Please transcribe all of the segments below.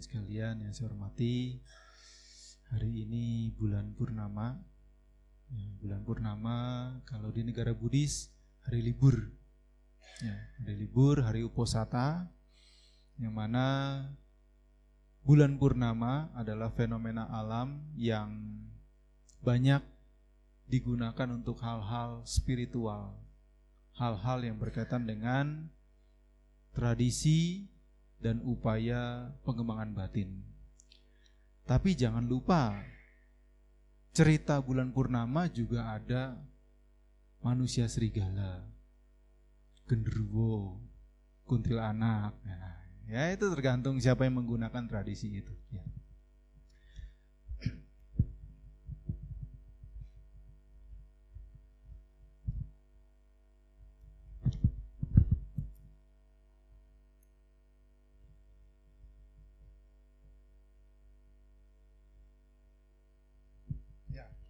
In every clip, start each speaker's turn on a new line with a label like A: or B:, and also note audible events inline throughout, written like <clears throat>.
A: hadirin sekalian yang saya hormati, hari ini bulan purnama. Ya, bulan purnama kalau di negara Buddhis hari libur. Ya, hari libur, hari uposata yang mana bulan purnama adalah fenomena alam yang banyak digunakan untuk hal-hal spiritual, hal-hal yang berkaitan dengan tradisi dan upaya pengembangan batin. Tapi jangan lupa, cerita bulan purnama juga ada manusia serigala, genderuwo, kuntilanak. Nah, ya itu tergantung siapa yang menggunakan tradisi itu. Ya.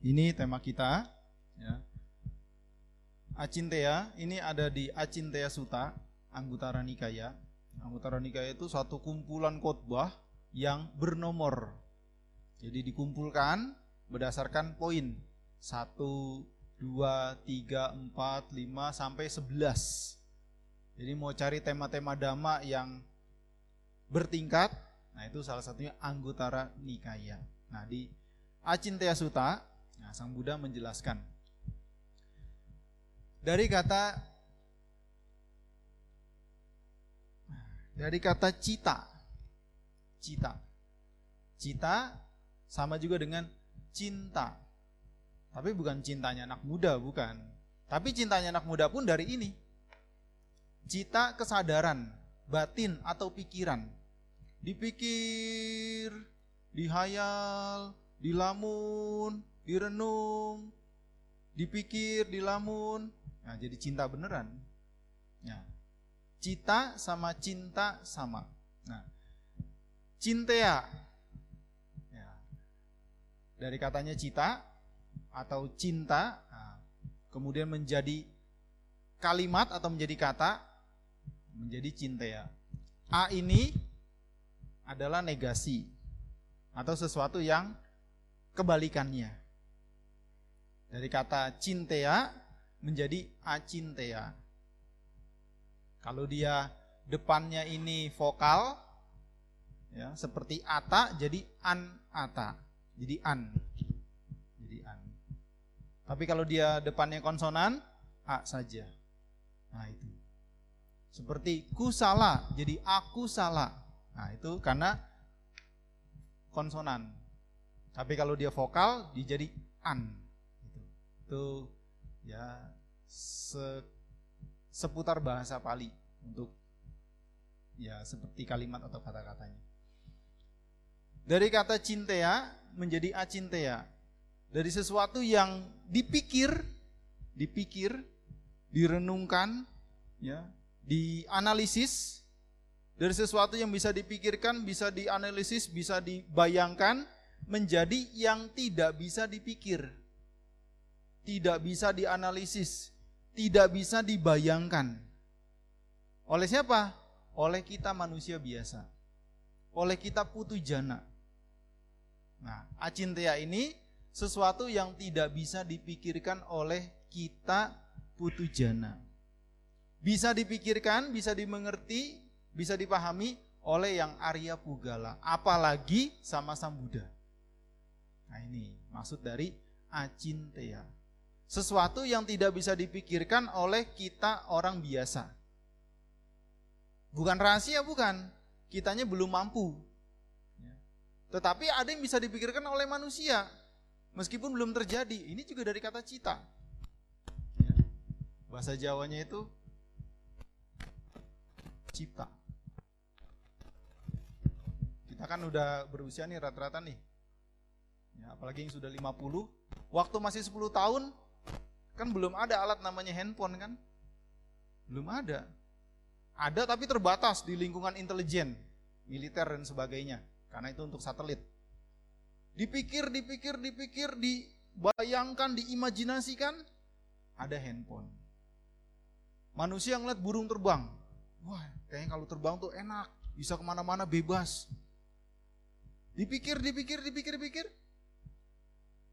A: Ini tema kita. Ya. Acintea, ini ada di Acintea Suta, Anggutara Nikaya. Anggutara Nikaya itu satu kumpulan khotbah yang bernomor. Jadi dikumpulkan berdasarkan poin. 1, 2, 3, 4, 5, sampai 11. Jadi mau cari tema-tema dhamma yang bertingkat, nah itu salah satunya Anggutara Nikaya. Nah di Acintea Suta Nah, Sang Buddha menjelaskan dari kata dari kata cita. Cita. Cita sama juga dengan cinta. Tapi bukan cintanya anak muda, bukan. Tapi cintanya anak muda pun dari ini. Cita kesadaran, batin atau pikiran. Dipikir, dihayal, dilamun, direnung, dipikir, dilamun. Nah, jadi cinta beneran. Ya. Cita sama cinta sama. Nah, cintea. Ya. Dari katanya cita atau cinta, nah, kemudian menjadi kalimat atau menjadi kata menjadi cintea. A ini adalah negasi atau sesuatu yang kebalikannya. Dari kata cintea menjadi acintea. Kalau dia depannya ini vokal, ya seperti ata jadi an ata, jadi an, jadi an. Tapi kalau dia depannya konsonan, a saja. Nah itu. Seperti ku salah, jadi aku salah. Nah itu karena konsonan. Tapi kalau dia vokal, dia jadi an itu ya se, seputar bahasa Pali untuk ya seperti kalimat atau kata-katanya. Dari kata cintea menjadi acintea. Dari sesuatu yang dipikir, dipikir, direnungkan, ya, dianalisis dari sesuatu yang bisa dipikirkan, bisa dianalisis, bisa dibayangkan menjadi yang tidak bisa dipikir tidak bisa dianalisis, tidak bisa dibayangkan. Oleh siapa? Oleh kita manusia biasa. Oleh kita putu jana. Nah, acintea ini sesuatu yang tidak bisa dipikirkan oleh kita putu jana. Bisa dipikirkan, bisa dimengerti, bisa dipahami oleh yang Arya Pugala, apalagi sama Sang Buddha. Nah ini maksud dari acintea. Sesuatu yang tidak bisa dipikirkan oleh kita orang biasa. Bukan rahasia, bukan. Kitanya belum mampu. Ya. Tetapi ada yang bisa dipikirkan oleh manusia. Meskipun belum terjadi. Ini juga dari kata cita. Ya. Bahasa Jawanya itu cipta. Kita kan udah berusia nih rata-rata nih. Ya, apalagi yang sudah 50. Waktu masih 10 tahun, Kan belum ada alat namanya handphone kan? Belum ada. Ada tapi terbatas di lingkungan intelijen, militer dan sebagainya. Karena itu untuk satelit. Dipikir, dipikir, dipikir, dibayangkan, diimajinasikan, ada handphone. Manusia ngeliat burung terbang. Wah, kayaknya kalau terbang tuh enak, bisa ke mana-mana bebas. Dipikir, dipikir, dipikir, dipikir.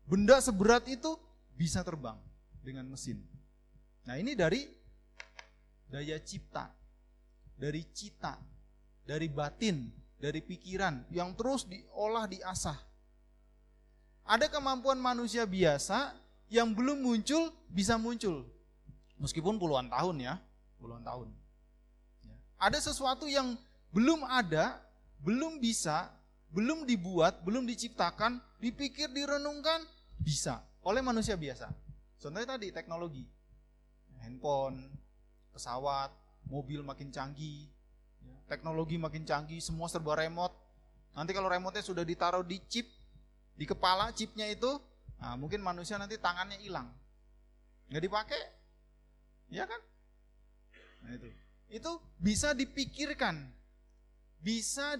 A: Benda seberat itu bisa terbang dengan mesin. Nah ini dari daya cipta, dari cita, dari batin, dari pikiran yang terus diolah, diasah. Ada kemampuan manusia biasa yang belum muncul bisa muncul. Meskipun puluhan tahun ya, puluhan tahun. Ya. Ada sesuatu yang belum ada, belum bisa, belum dibuat, belum diciptakan, dipikir, direnungkan, bisa oleh manusia biasa. Contohnya tadi teknologi, handphone, pesawat, mobil makin canggih, ya. teknologi makin canggih, semua serba remote. Nanti kalau remote-nya sudah ditaruh di chip, di kepala chipnya itu, nah mungkin manusia nanti tangannya hilang, nggak dipakai, ya kan? Nah itu, itu bisa dipikirkan, bisa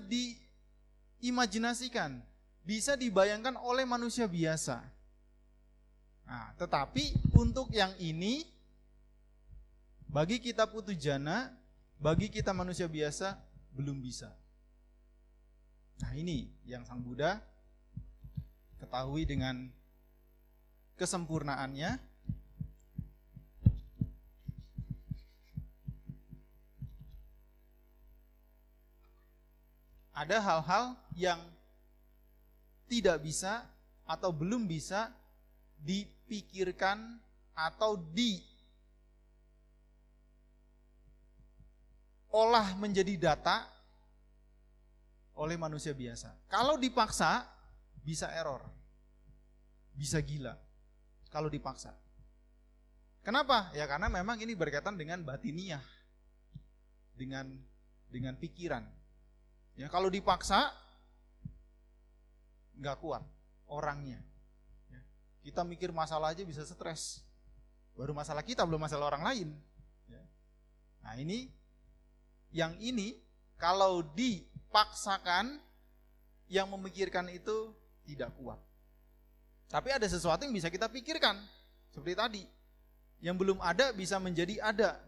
A: diimajinasikan, bisa dibayangkan oleh manusia biasa. Nah, tetapi untuk yang ini bagi kita putu jana, bagi kita manusia biasa belum bisa. Nah, ini yang Sang Buddha ketahui dengan kesempurnaannya ada hal-hal yang tidak bisa atau belum bisa dipikirkan atau diolah menjadi data oleh manusia biasa. Kalau dipaksa bisa error. Bisa gila kalau dipaksa. Kenapa? Ya karena memang ini berkaitan dengan batiniah. Dengan dengan pikiran. Ya kalau dipaksa nggak kuat orangnya. Kita mikir masalah aja bisa stres. Baru masalah kita belum masalah orang lain. Ya. Nah ini yang ini kalau dipaksakan yang memikirkan itu tidak kuat. Tapi ada sesuatu yang bisa kita pikirkan seperti tadi. Yang belum ada bisa menjadi ada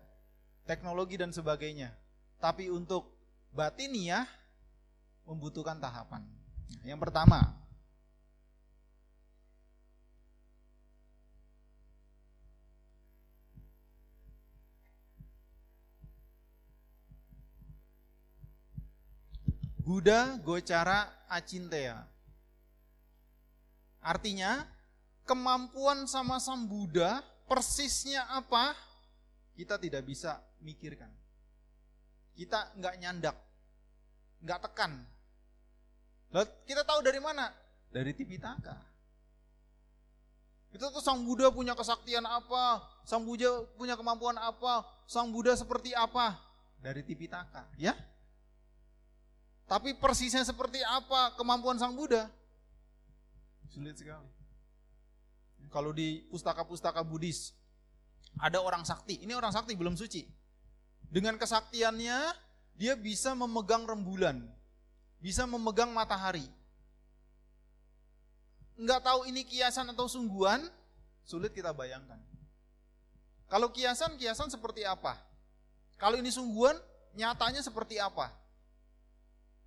A: teknologi dan sebagainya. Tapi untuk batiniah membutuhkan tahapan. Yang pertama, Buddha Gocara Acintea. Artinya, kemampuan sama sang Buddha persisnya apa, kita tidak bisa mikirkan. Kita nggak nyandak, nggak tekan, Lalu kita tahu dari mana? Dari Tipitaka. Itu tuh Sang Buddha punya kesaktian apa? Sang Buddha punya kemampuan apa? Sang Buddha seperti apa? Dari Tipitaka, ya? Tapi persisnya seperti apa kemampuan Sang Buddha? Sulit sekali. Kalau di pustaka-pustaka Buddhis, ada orang sakti. Ini orang sakti belum suci. Dengan kesaktiannya, dia bisa memegang rembulan bisa memegang matahari. Enggak tahu ini kiasan atau sungguhan, sulit kita bayangkan. Kalau kiasan, kiasan seperti apa? Kalau ini sungguhan, nyatanya seperti apa?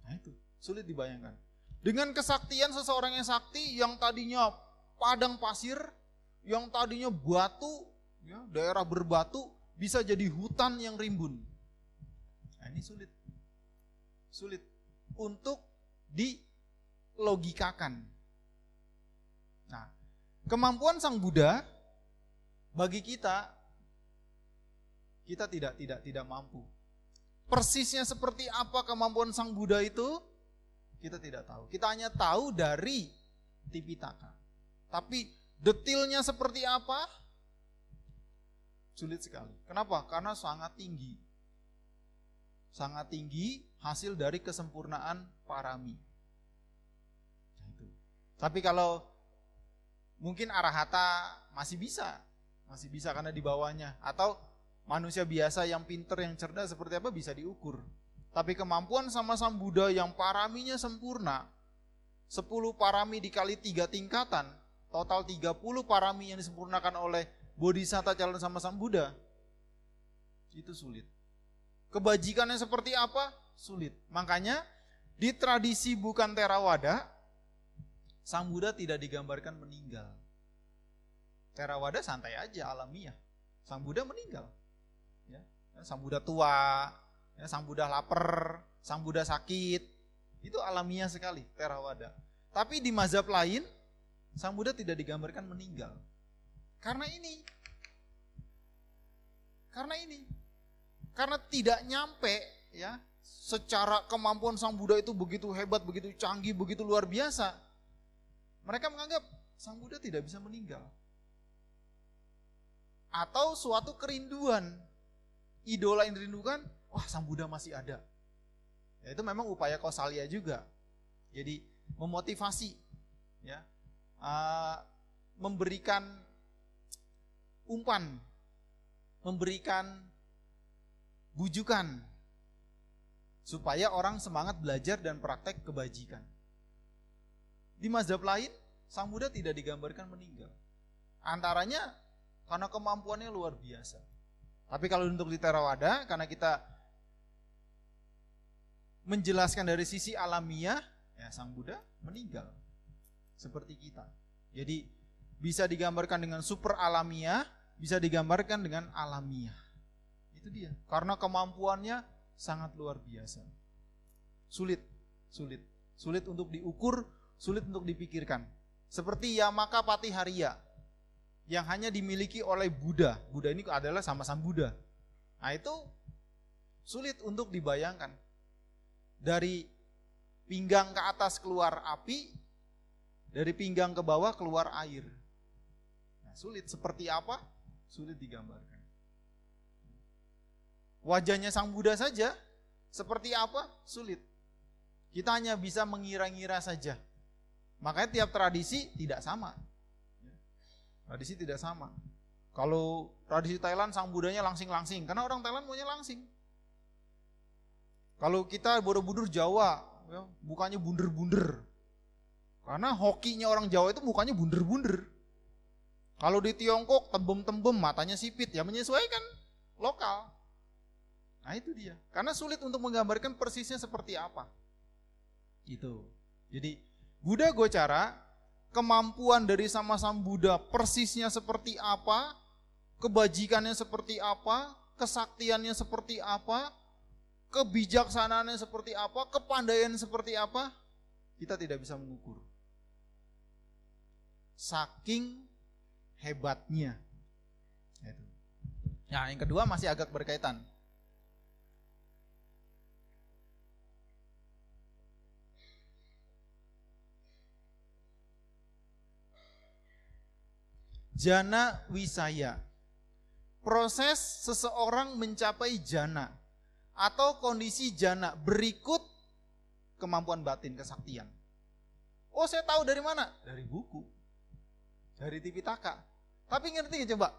A: Nah itu, sulit dibayangkan. Dengan kesaktian seseorang yang sakti yang tadinya padang pasir, yang tadinya batu, ya, daerah berbatu, bisa jadi hutan yang rimbun. Nah, ini sulit. Sulit untuk dilogikakan. Nah, kemampuan Sang Buddha bagi kita kita tidak tidak tidak mampu. Persisnya seperti apa kemampuan Sang Buddha itu kita tidak tahu. Kita hanya tahu dari Tipitaka. Tapi detailnya seperti apa sulit sekali. Kenapa? Karena sangat tinggi. Sangat tinggi hasil dari kesempurnaan parami. Nah, itu. Tapi kalau mungkin arahata masih bisa, masih bisa karena di bawahnya. Atau manusia biasa yang pinter, yang cerdas seperti apa bisa diukur. Tapi kemampuan sama sang Buddha yang paraminya sempurna, 10 parami dikali tiga tingkatan, total 30 parami yang disempurnakan oleh Bodhisatta calon sama sang Buddha, itu sulit. Kebajikannya seperti apa? sulit. Makanya di tradisi bukan Terawada Sang Buddha tidak digambarkan meninggal. Theravada santai aja alamiah. Sang Buddha meninggal. Ya. Sang Buddha tua, ya, Sang Buddha lapar, Sang Buddha sakit. Itu alamiah sekali Theravada. Tapi di mazhab lain, Sang Buddha tidak digambarkan meninggal. Karena ini. Karena ini. Karena tidak nyampe ya secara kemampuan Sang Buddha itu begitu hebat, begitu canggih, begitu luar biasa. Mereka menganggap Sang Buddha tidak bisa meninggal. Atau suatu kerinduan. Idola yang dirindukan, wah Sang Buddha masih ada. Ya, itu memang upaya kausalia juga. Jadi memotivasi ya. Uh, memberikan umpan, memberikan bujukan supaya orang semangat belajar dan praktek kebajikan. Di mazhab lain, Sang Buddha tidak digambarkan meninggal. Antaranya karena kemampuannya luar biasa. Tapi kalau untuk di Theravada, karena kita menjelaskan dari sisi alamiah, ya Sang Buddha meninggal. Seperti kita. Jadi bisa digambarkan dengan super alamiah, bisa digambarkan dengan alamiah. Itu dia. Karena kemampuannya sangat luar biasa. Sulit, sulit, sulit untuk diukur, sulit untuk dipikirkan. Seperti Yamaka Patiharia yang hanya dimiliki oleh Buddha. Buddha ini adalah sama-sama Buddha. Nah itu sulit untuk dibayangkan. Dari pinggang ke atas keluar api, dari pinggang ke bawah keluar air. Nah, sulit seperti apa? Sulit digambarkan. Wajahnya Sang Buddha saja seperti apa? Sulit. Kita hanya bisa mengira-ngira saja. Makanya tiap tradisi tidak sama. Tradisi tidak sama. Kalau tradisi Thailand sang Budanya langsing-langsing, karena orang Thailand maunya langsing. Kalau kita Borobudur Jawa, ya, bukannya bunder-bunder. Karena hokinya orang Jawa itu mukanya bunder-bunder. Kalau di Tiongkok tembem-tembem matanya sipit, ya menyesuaikan lokal. Nah itu dia. Karena sulit untuk menggambarkan persisnya seperti apa. Itu. Jadi Buddha Gocara, kemampuan dari sama-sama Buddha persisnya seperti apa, kebajikannya seperti apa, kesaktiannya seperti apa, kebijaksanaannya seperti apa, kepandaian seperti apa, kita tidak bisa mengukur. Saking hebatnya. Nah, yang kedua masih agak berkaitan. Jana wisaya. Proses seseorang mencapai jana atau kondisi jana berikut kemampuan batin, kesaktian. Oh saya tahu dari mana? Dari buku. Dari Tipitaka. Tapi ngerti ya coba?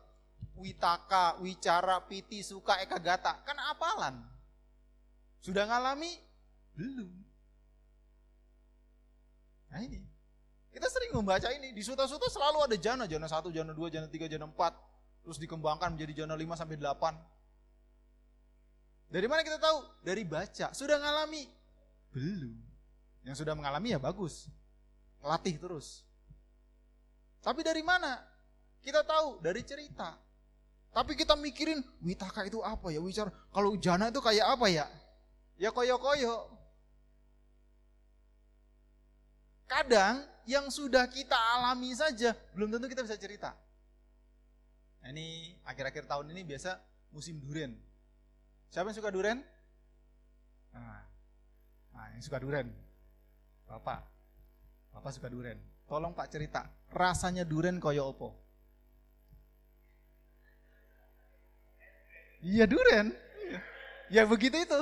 A: Witaka, Wicara, Piti, Suka, Eka Gata. Kan apalan. Sudah ngalami? Belum. Nah ini. Kita sering membaca ini, di suta-suta selalu ada jana, jana 1, jana 2, jana 3, jana 4, terus dikembangkan menjadi jana 5 sampai 8. Dari mana kita tahu? Dari baca. Sudah ngalami? Belum. Yang sudah mengalami ya bagus. Latih terus. Tapi dari mana? Kita tahu dari cerita. Tapi kita mikirin witaka itu apa ya? Wicara kalau jana itu kayak apa ya? Ya koyo-koyo. Kadang yang sudah kita alami saja belum tentu kita bisa cerita. Nah, ini akhir-akhir tahun ini biasa musim duren. Siapa yang suka duren? Nah, nah yang suka duren. Bapak. Bapak suka duren. Tolong Pak cerita, rasanya duren koyo opo? Iya duren. Ya begitu itu.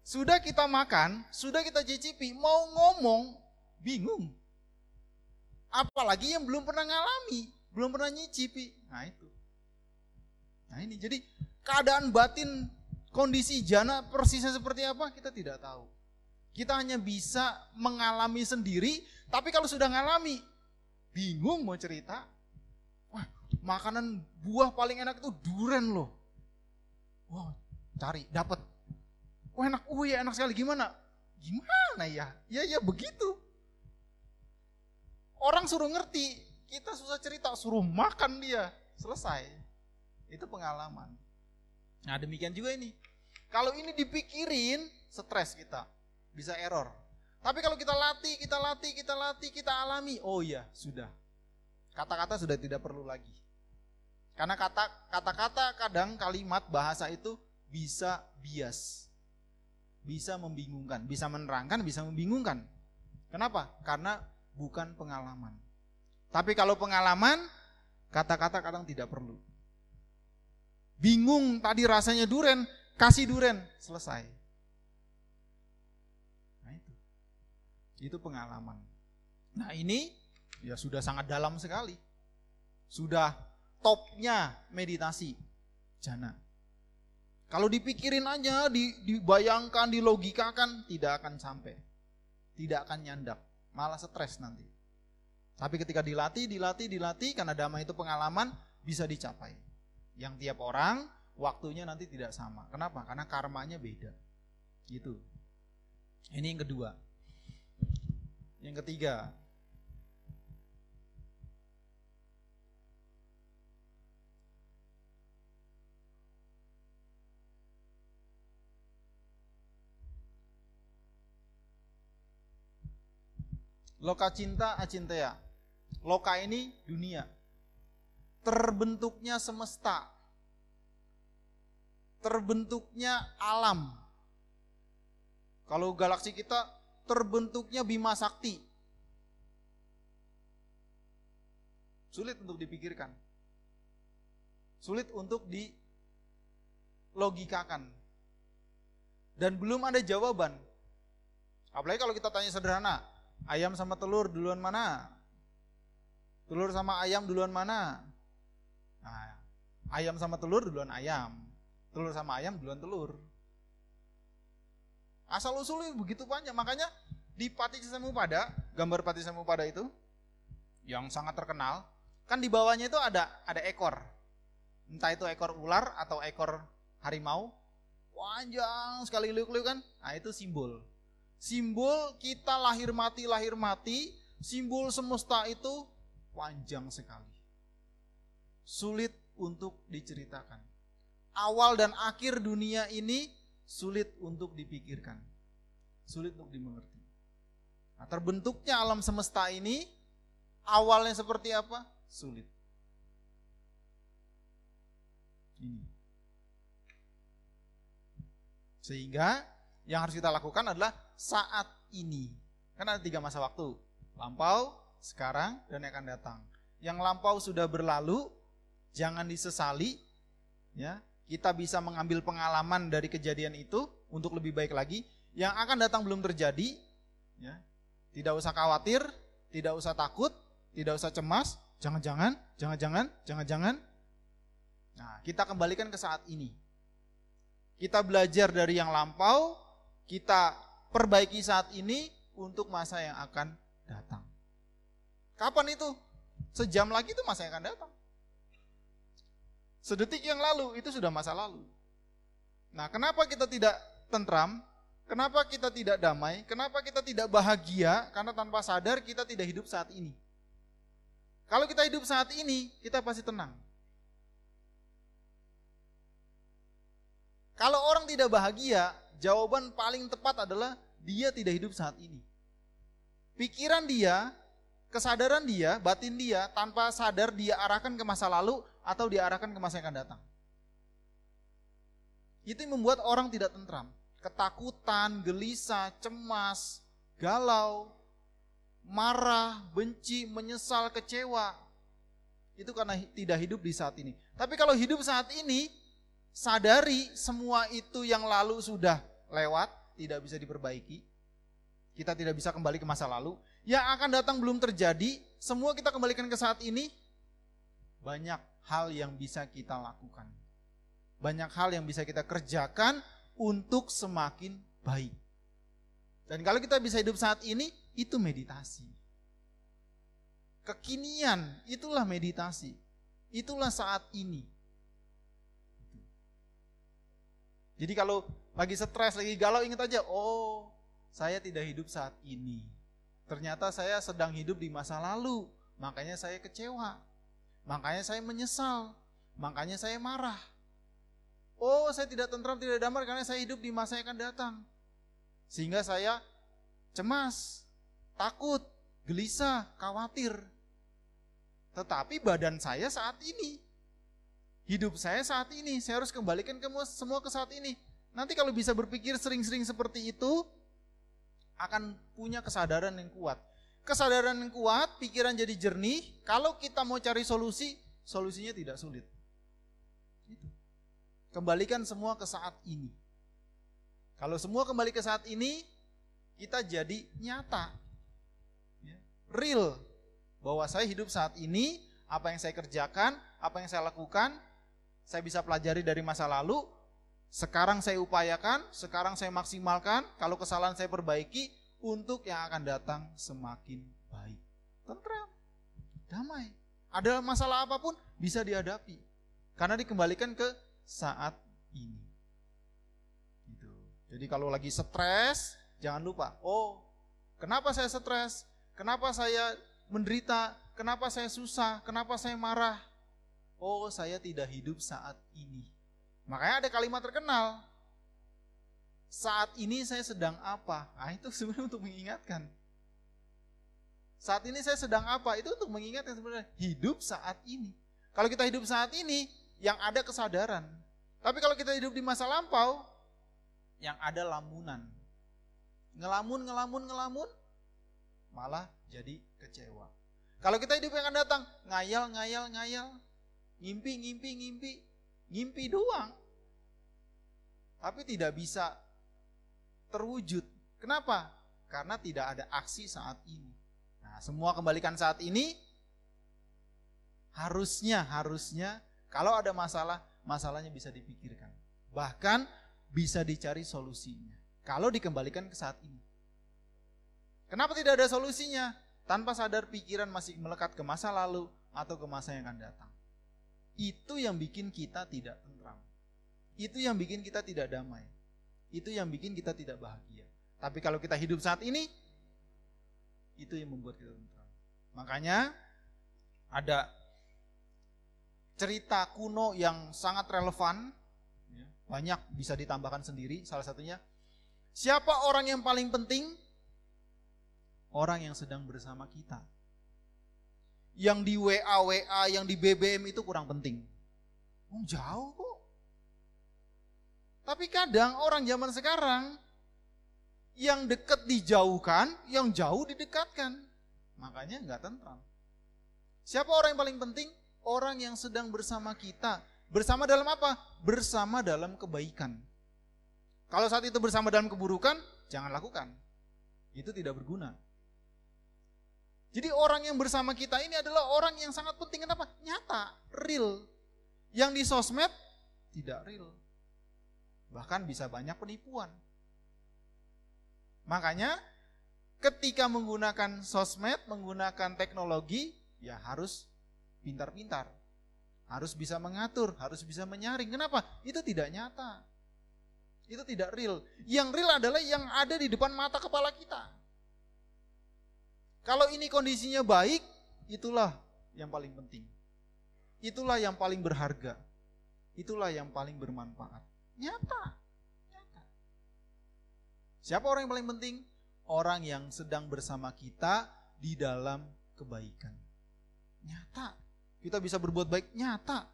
A: Sudah kita makan, sudah kita cicipi, mau ngomong bingung. Apalagi yang belum pernah ngalami, belum pernah nyicipi. Nah itu. Nah ini, jadi keadaan batin kondisi jana persisnya seperti apa kita tidak tahu. Kita hanya bisa mengalami sendiri, tapi kalau sudah ngalami, bingung mau cerita. Wah, makanan buah paling enak itu duren loh. Wah, cari, dapat. Wah enak, oh ya enak sekali. Gimana? Gimana ya? Ya ya begitu. Suruh ngerti, kita susah cerita, suruh makan dia, selesai. Itu pengalaman. Nah demikian juga ini. Kalau ini dipikirin, stres kita, bisa error. Tapi kalau kita latih, kita latih, kita latih, kita alami, oh iya, sudah. Kata-kata sudah tidak perlu lagi. Karena kata kata-kata kadang kalimat bahasa itu bisa bias. Bisa membingungkan, bisa menerangkan, bisa membingungkan. Kenapa? Karena bukan pengalaman. Tapi kalau pengalaman, kata-kata kadang tidak perlu. Bingung tadi rasanya duren, kasih duren, selesai. Nah itu. Itu pengalaman. Nah ini ya sudah sangat dalam sekali. Sudah topnya meditasi jana. Kalau dipikirin aja, dibayangkan, dilogikakan, tidak akan sampai. Tidak akan nyandak, malah stres nanti. Tapi ketika dilatih, dilatih, dilatih, karena damai itu pengalaman, bisa dicapai. Yang tiap orang, waktunya nanti tidak sama. Kenapa? Karena karmanya beda. Gitu. Ini yang kedua. Yang ketiga, Loka cinta acintea. Loka ini dunia. Terbentuknya semesta. Terbentuknya alam. Kalau galaksi kita terbentuknya Bima Sakti. Sulit untuk dipikirkan. Sulit untuk dilogikakan. Dan belum ada jawaban. Apalagi kalau kita tanya sederhana, Ayam sama telur duluan mana? Telur sama ayam duluan mana? Nah, ayam sama telur duluan ayam. Telur sama ayam duluan telur. Asal usulnya begitu banyak. Makanya di Pati pada gambar Pati pada itu yang sangat terkenal, kan di bawahnya itu ada ada ekor. Entah itu ekor ular atau ekor harimau. Panjang sekali liuk-liuk kan? Nah, itu simbol simbol kita lahir mati lahir mati, simbol semesta itu panjang sekali. Sulit untuk diceritakan. Awal dan akhir dunia ini sulit untuk dipikirkan. Sulit untuk dimengerti. Nah, terbentuknya alam semesta ini awalnya seperti apa? Sulit. Ini. Sehingga yang harus kita lakukan adalah saat ini. Kan ada tiga masa waktu. Lampau, sekarang, dan yang akan datang. Yang lampau sudah berlalu, jangan disesali. Ya, kita bisa mengambil pengalaman dari kejadian itu untuk lebih baik lagi. Yang akan datang belum terjadi. Ya, tidak usah khawatir, tidak usah takut, tidak usah cemas. Jangan-jangan, jangan-jangan, jangan-jangan. Nah, kita kembalikan ke saat ini. Kita belajar dari yang lampau, kita perbaiki saat ini untuk masa yang akan datang. Kapan itu? Sejam lagi itu masa yang akan datang. Sedetik yang lalu itu sudah masa lalu. Nah, kenapa kita tidak tentram? Kenapa kita tidak damai? Kenapa kita tidak bahagia? Karena tanpa sadar kita tidak hidup saat ini. Kalau kita hidup saat ini, kita pasti tenang. Kalau orang tidak bahagia, jawaban paling tepat adalah dia tidak hidup saat ini. Pikiran dia, kesadaran dia, batin dia, tanpa sadar dia arahkan ke masa lalu atau diarahkan ke masa yang akan datang. Itu yang membuat orang tidak tentram. Ketakutan, gelisah, cemas, galau, marah, benci, menyesal, kecewa. Itu karena tidak hidup di saat ini. Tapi kalau hidup saat ini, sadari semua itu yang lalu sudah lewat, tidak bisa diperbaiki. Kita tidak bisa kembali ke masa lalu. Yang akan datang belum terjadi, semua kita kembalikan ke saat ini. Banyak hal yang bisa kita lakukan. Banyak hal yang bisa kita kerjakan untuk semakin baik. Dan kalau kita bisa hidup saat ini, itu meditasi. Kekinian, itulah meditasi. Itulah saat ini. Jadi kalau lagi stres, lagi galau, ingat aja, oh saya tidak hidup saat ini. Ternyata saya sedang hidup di masa lalu. makanya saya kecewa. Makanya saya menyesal. Makanya saya marah. Oh, saya tidak tentram, tidak damai karena saya hidup di masa yang akan datang. Sehingga saya cemas, takut, gelisah, khawatir. Tetapi badan saya saat ini, hidup saya saat ini, saya harus kembalikan ke semua ke saat ini. Nanti kalau bisa berpikir sering-sering seperti itu, akan punya kesadaran yang kuat. Kesadaran yang kuat, pikiran jadi jernih. Kalau kita mau cari solusi, solusinya tidak sulit. Kembalikan semua ke saat ini. Kalau semua kembali ke saat ini, kita jadi nyata. Ya, real. Bahwa saya hidup saat ini, apa yang saya kerjakan, apa yang saya lakukan, saya bisa pelajari dari masa lalu, sekarang saya upayakan, sekarang saya maksimalkan, kalau kesalahan saya perbaiki, untuk yang akan datang semakin baik. Tentram, damai. Ada masalah apa pun bisa dihadapi. Karena dikembalikan ke saat ini. Gitu. Jadi kalau lagi stres, jangan lupa, oh kenapa saya stres? Kenapa saya menderita? Kenapa saya susah? Kenapa saya marah? Oh saya tidak hidup saat ini. Makanya ada kalimat terkenal, saat ini saya sedang apa? Ah itu <laughs> sebenarnya untuk mengingatkan. Saat ini saya sedang apa? Itu untuk mengingatkan sebenarnya hidup saat ini. Kalau kita hidup saat ini, yang ada kesadaran. Tapi kalau kita hidup di masa lampau, yang ada lamunan. Ngelamun, ngelamun, ngelamun, malah jadi kecewa. Kalau kita hidup yang akan datang, ngayal, ngayal, ngayal, ngimpi, ngimpi, ngimpi, ngimpi doang. Tapi tidak bisa terwujud. Kenapa? Karena tidak ada aksi saat ini. Nah, semua kembalikan saat ini, harusnya, harusnya kalau ada masalah, masalahnya bisa dipikirkan. Bahkan bisa dicari solusinya. Kalau dikembalikan ke saat ini. Kenapa tidak ada solusinya? Tanpa sadar pikiran masih melekat ke masa lalu atau ke masa yang akan datang. Itu yang bikin kita tidak tentram. Itu yang bikin kita tidak damai. Itu yang bikin kita tidak bahagia. Tapi kalau kita hidup saat ini, itu yang membuat kita tentram. Makanya ada cerita kuno yang sangat relevan, ya, banyak bisa ditambahkan sendiri. Salah satunya, siapa orang yang paling penting? Orang yang sedang bersama kita. Yang di WA WA, yang di BBM itu kurang penting. Oh, jauh kok. Tapi kadang orang zaman sekarang yang dekat dijauhkan, yang jauh didekatkan. Makanya nggak tentram. Siapa orang yang paling penting? orang yang sedang bersama kita. Bersama dalam apa? Bersama dalam kebaikan. Kalau saat itu bersama dalam keburukan, jangan lakukan. Itu tidak berguna. Jadi orang yang bersama kita ini adalah orang yang sangat penting. Kenapa? Nyata, real. Yang di sosmed tidak real. Bahkan bisa banyak penipuan. Makanya ketika menggunakan sosmed, menggunakan teknologi, ya harus pintar-pintar. Harus bisa mengatur, harus bisa menyaring. Kenapa? Itu tidak nyata. Itu tidak real. Yang real adalah yang ada di depan mata kepala kita. Kalau ini kondisinya baik, itulah yang paling penting. Itulah yang paling berharga. Itulah yang paling bermanfaat. Nyata. Nyata. Siapa orang yang paling penting? Orang yang sedang bersama kita di dalam kebaikan. Nyata. Kita bisa berbuat baik nyata.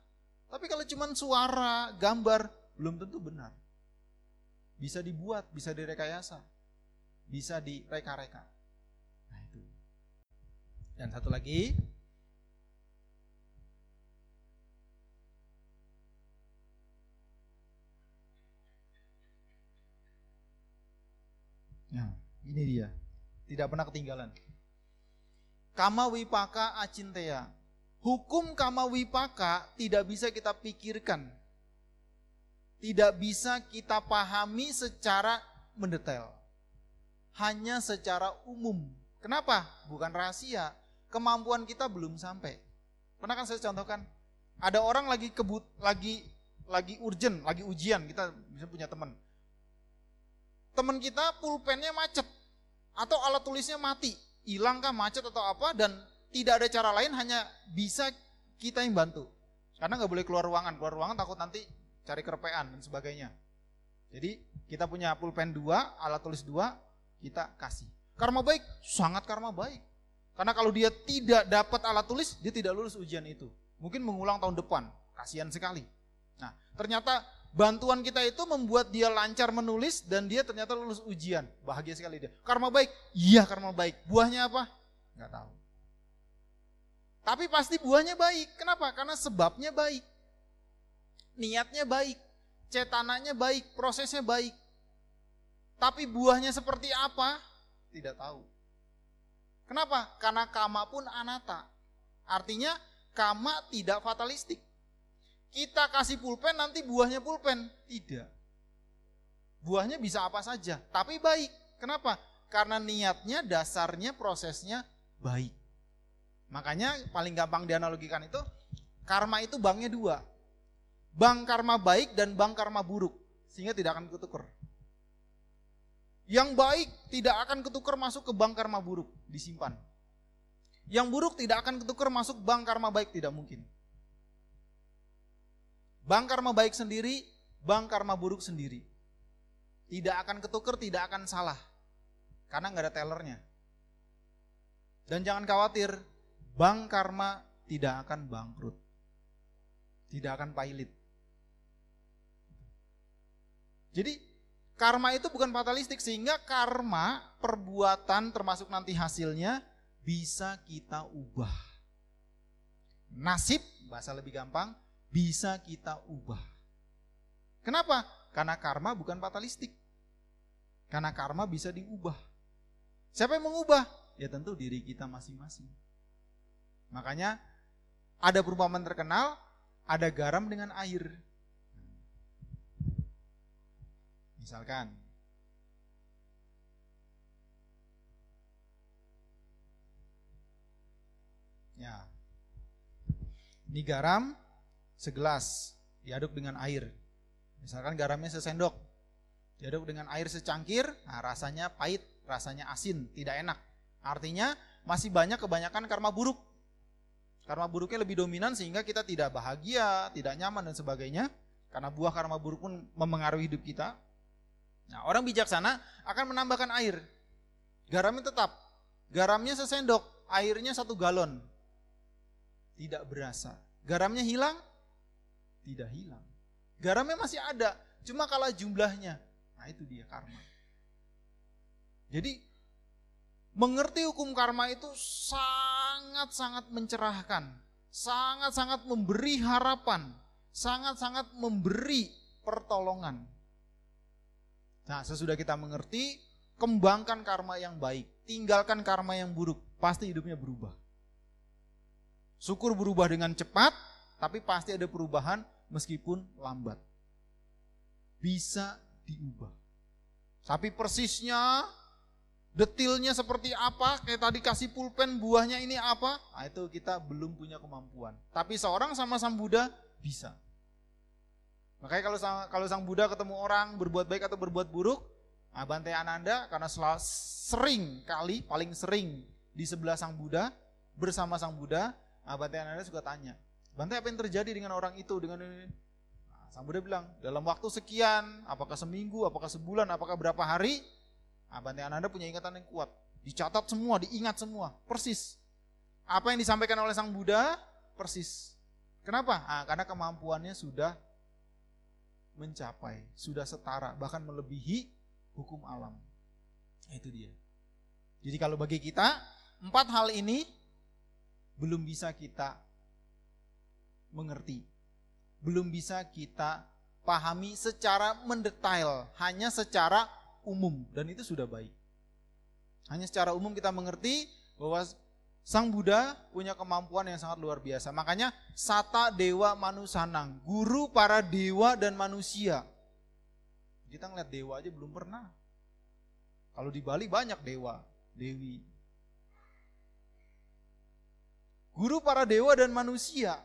A: Tapi kalau cuma suara, gambar, belum tentu benar. Bisa dibuat, bisa direkayasa. Bisa direka-reka. Nah itu. Dan satu lagi, Nah, ini dia. Tidak pernah ketinggalan. Kama wipaka acintea hukum kama wipaka tidak bisa kita pikirkan. Tidak bisa kita pahami secara mendetail. Hanya secara umum. Kenapa? Bukan rahasia. Kemampuan kita belum sampai. Pernah kan saya contohkan, ada orang lagi kebut, lagi lagi urgent, lagi ujian, kita bisa punya teman. Teman kita pulpennya macet atau alat tulisnya mati, hilangkah macet atau apa dan tidak ada cara lain hanya bisa kita yang bantu. Karena nggak boleh keluar ruangan, keluar ruangan takut nanti cari kerepean dan sebagainya. Jadi kita punya pulpen dua, alat tulis dua, kita kasih. Karma baik, sangat karma baik. Karena kalau dia tidak dapat alat tulis, dia tidak lulus ujian itu. Mungkin mengulang tahun depan, kasihan sekali. Nah, ternyata bantuan kita itu membuat dia lancar menulis dan dia ternyata lulus ujian. Bahagia sekali dia. Karma baik? Iya karma baik. Buahnya apa? Nggak tahu. Tapi pasti buahnya baik. Kenapa? Karena sebabnya baik. Niatnya baik. Cetananya baik. Prosesnya baik. Tapi buahnya seperti apa? Tidak tahu. Kenapa? Karena kama pun anata. Artinya kama tidak fatalistik. Kita kasih pulpen nanti buahnya pulpen. Tidak. Buahnya bisa apa saja, tapi baik. Kenapa? Karena niatnya, dasarnya, prosesnya baik. Makanya paling gampang dianalogikan itu, karma itu banknya dua. Bank karma baik dan bank karma buruk. Sehingga tidak akan ketuker. Yang baik tidak akan ketuker masuk ke bank karma buruk, disimpan. Yang buruk tidak akan ketuker masuk bank karma baik, tidak mungkin. Bank karma baik sendiri, bank karma buruk sendiri. Tidak akan ketuker, tidak akan salah. Karena nggak ada tellernya. Dan jangan khawatir, bank karma tidak akan bangkrut. Tidak akan pailit. Jadi karma itu bukan fatalistik sehingga karma perbuatan termasuk nanti hasilnya bisa kita ubah. Nasib bahasa lebih gampang bisa kita ubah. Kenapa? Karena karma bukan fatalistik. Karena karma bisa diubah. Siapa yang mengubah? Ya tentu diri kita masing-masing. Makanya ada perumpamaan terkenal, ada garam dengan air. Misalkan Ya. Ini garam segelas diaduk dengan air. Misalkan garamnya sesendok. Diaduk dengan air secangkir, nah rasanya pahit, rasanya asin, tidak enak. Artinya masih banyak kebanyakan karma buruk. Karma buruknya lebih dominan sehingga kita tidak bahagia, tidak nyaman dan sebagainya. Karena buah karma buruk pun memengaruhi hidup kita. Nah, orang bijaksana akan menambahkan air. Garamnya tetap. Garamnya sesendok, airnya satu galon. Tidak berasa. Garamnya hilang? Tidak hilang. Garamnya masih ada, cuma kalah jumlahnya. Nah itu dia karma. Jadi mengerti hukum karma itu sangat-sangat mencerahkan, sangat-sangat memberi harapan, sangat-sangat memberi pertolongan. Nah, sesudah kita mengerti, kembangkan karma yang baik, tinggalkan karma yang buruk, pasti hidupnya berubah. Syukur berubah dengan cepat, tapi pasti ada perubahan meskipun lambat. Bisa diubah. Tapi persisnya, detilnya seperti apa, kayak tadi kasih pulpen buahnya ini apa, nah itu kita belum punya kemampuan. Tapi seorang sama Sang Buddha bisa. Makanya kalau sang, kalau Sang Buddha ketemu orang berbuat baik atau berbuat buruk, nah Bante Ananda karena sering kali, paling sering di sebelah Sang Buddha, bersama Sang Buddha, nah Bante Ananda suka tanya, Bante apa yang terjadi dengan orang itu dengan ini? Nah, Sang Buddha bilang, dalam waktu sekian, apakah seminggu, apakah sebulan, apakah berapa hari, nah, Bante Ananda punya ingatan yang kuat. Dicatat semua, diingat semua, persis. Apa yang disampaikan oleh Sang Buddha, persis. Kenapa? Nah, karena kemampuannya sudah mencapai, sudah setara, bahkan melebihi hukum alam. Nah, itu dia. Jadi kalau bagi kita, empat hal ini belum bisa kita mengerti. Belum bisa kita pahami secara mendetail, hanya secara umum dan itu sudah baik. Hanya secara umum kita mengerti bahwa Sang Buddha punya kemampuan yang sangat luar biasa. Makanya Sata Dewa Manusanang, guru para dewa dan manusia. Kita ngeliat dewa aja belum pernah. Kalau di Bali banyak dewa, dewi. Guru para dewa dan manusia.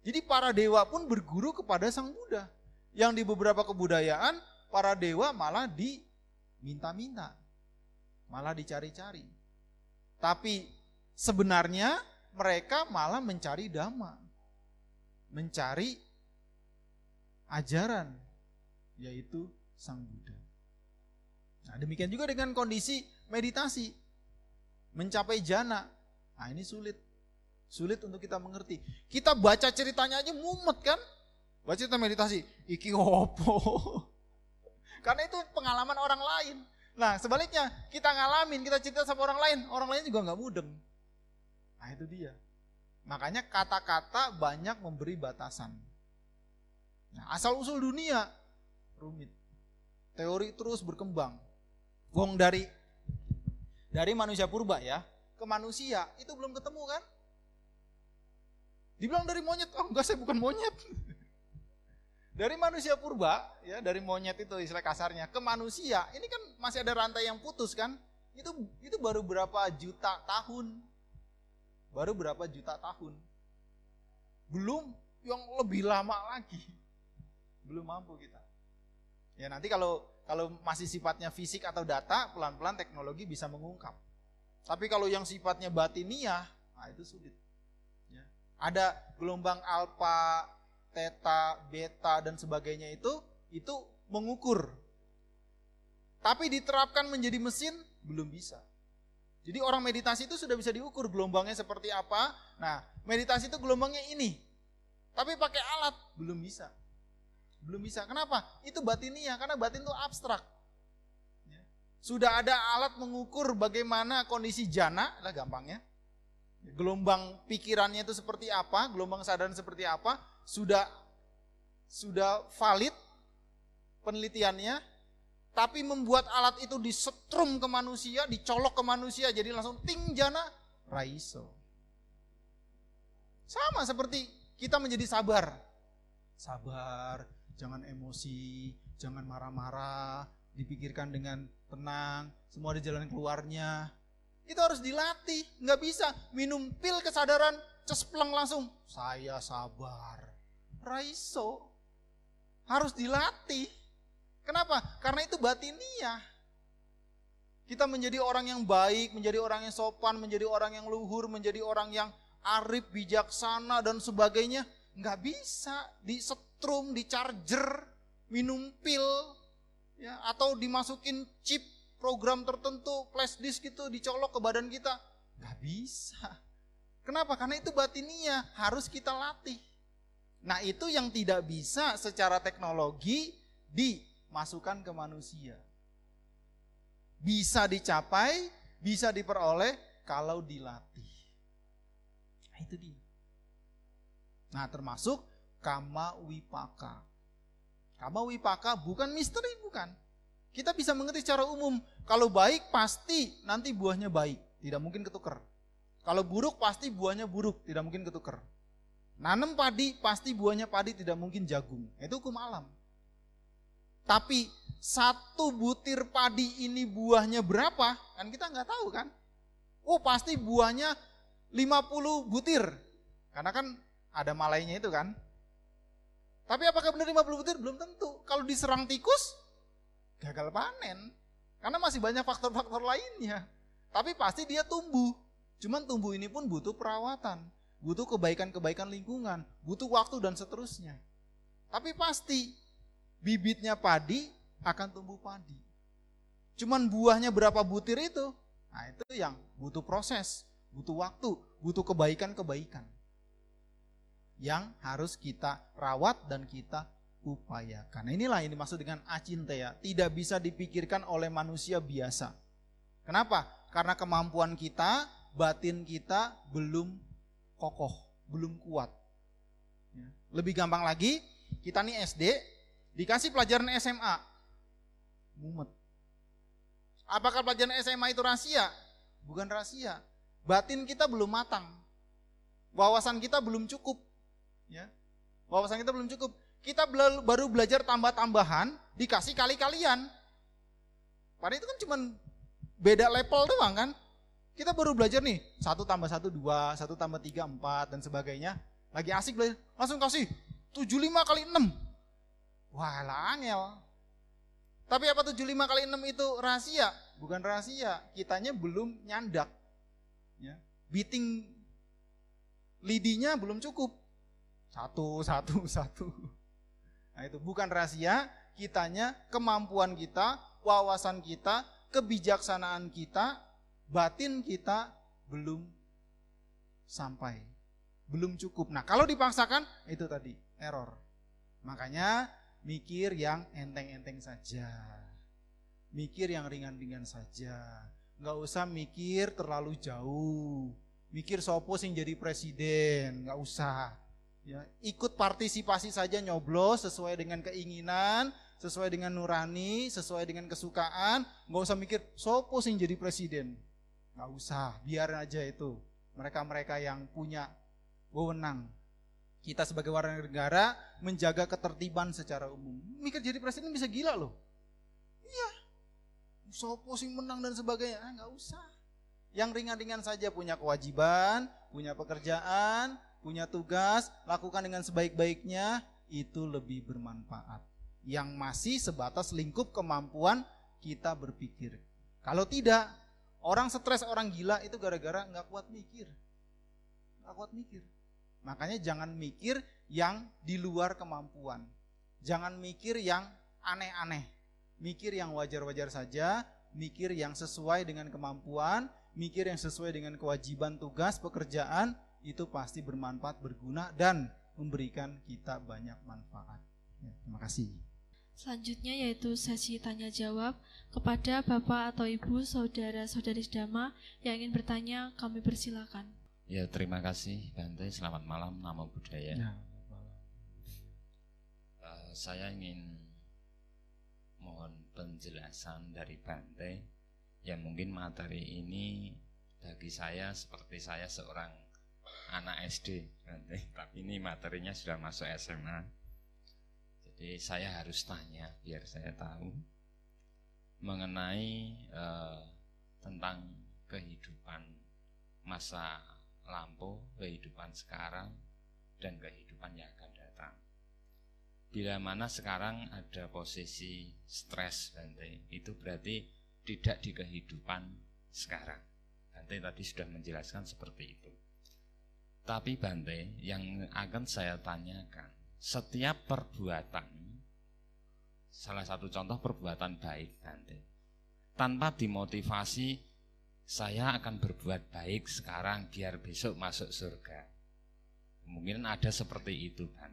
A: Jadi para dewa pun berguru kepada Sang Buddha. Yang di beberapa kebudayaan para dewa malah diminta-minta. Malah dicari-cari. Tapi sebenarnya mereka malah mencari dhamma. Mencari ajaran yaitu Sang Buddha. Nah, demikian juga dengan kondisi meditasi. Mencapai jana. Nah, ini sulit. Sulit untuk kita mengerti. Kita baca ceritanya aja mumet kan? Baca cerita meditasi, iki opo. <laughs> Karena itu pengalaman orang lain. Nah, sebaliknya kita ngalamin, kita cerita sama orang lain, orang lain juga nggak mudeng. Nah, itu dia. Makanya kata-kata banyak memberi batasan. Nah, asal usul dunia rumit. Teori terus berkembang. Wong dari dari manusia purba ya ke manusia itu belum ketemu kan? Dibilang dari monyet, oh enggak saya bukan monyet. <laughs> dari manusia purba ya dari monyet itu istilah kasarnya ke manusia ini kan masih ada rantai yang putus kan? Itu itu baru berapa juta tahun? Baru berapa juta tahun? Belum yang lebih lama lagi. Belum mampu kita. Ya nanti kalau kalau masih sifatnya fisik atau data, pelan-pelan teknologi bisa mengungkap. Tapi kalau yang sifatnya batiniah, nah itu sulit. Ada gelombang alfa, theta, beta dan sebagainya itu itu mengukur. Tapi diterapkan menjadi mesin belum bisa. Jadi orang meditasi itu sudah bisa diukur gelombangnya seperti apa. Nah, meditasi itu gelombangnya ini. Tapi pakai alat belum bisa. Belum bisa. Kenapa? Itu batinia, karena batin itu abstrak. Ya. Sudah ada alat mengukur bagaimana kondisi jana, lah gampangnya. Gelombang pikirannya itu seperti apa, gelombang sadaran seperti apa, sudah sudah valid penelitiannya, tapi membuat alat itu disetrum ke manusia, dicolok ke manusia, jadi langsung ting jana, raiso. Sama seperti kita menjadi sabar. Sabar, jangan emosi, jangan marah-marah, dipikirkan dengan tenang, semua ada jalan keluarnya. Itu harus dilatih, nggak bisa minum pil kesadaran, cespleng langsung, saya sabar. Raiso, harus dilatih. Kenapa? Karena itu batiniah. Kita menjadi orang yang baik, menjadi orang yang sopan, menjadi orang yang luhur, menjadi orang yang arif, bijaksana, dan sebagainya. Nggak bisa di setrum, di charger, minum pil, ya, atau dimasukin chip program tertentu, flash disk itu dicolok ke badan kita. Nggak bisa. Kenapa? Karena itu batinia, harus kita latih. Nah itu yang tidak bisa secara teknologi dimasukkan ke manusia. Bisa dicapai, bisa diperoleh kalau dilatih. Nah itu dia. Nah termasuk kama wipaka. Kama wipaka bukan misteri, bukan. Kita bisa mengerti secara umum. Kalau baik pasti nanti buahnya baik. Tidak mungkin ketukar. Kalau buruk pasti buahnya buruk. Tidak mungkin ketukar. Nanam padi pasti buahnya padi tidak mungkin jagung. Itu hukum alam. Tapi satu butir padi ini buahnya berapa? Kan kita nggak tahu kan. Oh pasti buahnya 50 butir. Karena kan ada malainya itu kan. Tapi apakah benar 50 butir? Belum tentu. Kalau diserang tikus, gagal panen. Karena masih banyak faktor-faktor lainnya. Tapi pasti dia tumbuh. Cuman tumbuh ini pun butuh perawatan. Butuh kebaikan-kebaikan lingkungan. Butuh waktu dan seterusnya. Tapi pasti bibitnya padi akan tumbuh padi. Cuman buahnya berapa butir itu? Nah itu yang butuh proses, butuh waktu, butuh kebaikan-kebaikan yang harus kita rawat dan kita upayakan. Nah, inilah yang dimaksud dengan acintea, tidak bisa dipikirkan oleh manusia biasa. Kenapa? Karena kemampuan kita, batin kita belum kokoh, belum kuat. Ya. Lebih gampang lagi, kita nih SD, dikasih pelajaran SMA, mumet. Apakah pelajaran SMA itu rahasia? Bukan rahasia. Batin kita belum matang. Wawasan kita belum cukup. Ya. Wawasan kita belum cukup. Kita baru belajar tambah-tambahan, dikasih kali-kalian. Padahal itu kan cuma beda level doang kan. Kita baru belajar nih, satu tambah satu dua, satu tambah tiga empat dan sebagainya. Lagi asik belajar, langsung kasih tujuh lima kali enam. Wah lah angel. Tapi apa tujuh lima kali enam itu rahasia? Bukan rahasia, kitanya belum nyandak. Ya. beating lidinya belum cukup. Satu, satu, satu. Nah itu bukan rahasia, kitanya, kemampuan kita, wawasan kita, kebijaksanaan kita, batin kita belum sampai. Belum cukup. Nah kalau dipaksakan, itu tadi, error. Makanya mikir yang enteng-enteng saja. Mikir yang ringan-ringan saja. Nggak usah mikir terlalu jauh. Mikir sopo sing jadi presiden, nggak usah. Ya, ikut partisipasi saja nyoblos sesuai dengan keinginan, sesuai dengan nurani, sesuai dengan kesukaan. Nggak usah mikir sopo sing jadi presiden. Nggak usah, biar aja itu. Mereka-mereka yang punya wewenang kita sebagai warga negara menjaga ketertiban secara umum. Mikir jadi presiden bisa gila loh. Iya. Sopo sing menang dan sebagainya. Ah, nggak usah. Yang ringan-ringan saja punya kewajiban, punya pekerjaan, punya tugas, lakukan dengan sebaik-baiknya, itu lebih bermanfaat. Yang masih sebatas lingkup kemampuan kita berpikir. Kalau tidak, orang stres, orang gila itu gara-gara nggak kuat mikir. Nggak kuat mikir. Makanya jangan mikir yang di luar kemampuan. Jangan mikir yang aneh-aneh. Mikir yang wajar-wajar saja, mikir yang sesuai dengan kemampuan, mikir yang sesuai dengan kewajiban tugas pekerjaan, itu pasti bermanfaat, berguna dan memberikan kita banyak manfaat. Ya, terima kasih.
B: Selanjutnya yaitu sesi tanya jawab kepada Bapak atau Ibu saudara-saudari sedama yang ingin bertanya kami persilakan.
C: Ya terima kasih Bante, selamat malam, nama budaya. Ya, uh, saya ingin mohon penjelasan dari Bante yang mungkin materi ini bagi saya seperti saya seorang anak SD Bante, tapi ini materinya sudah masuk SMA. Jadi saya harus tanya biar saya tahu mengenai uh, tentang kehidupan masa lampu kehidupan sekarang dan kehidupan yang akan datang. Bila mana sekarang ada posisi stres Bante, itu berarti tidak di kehidupan sekarang. Bante tadi sudah menjelaskan seperti itu. Tapi Bante, yang akan saya tanyakan, setiap perbuatan, salah satu contoh perbuatan baik Bante, tanpa dimotivasi saya akan berbuat baik sekarang biar besok masuk surga. Mungkin ada seperti itu kan.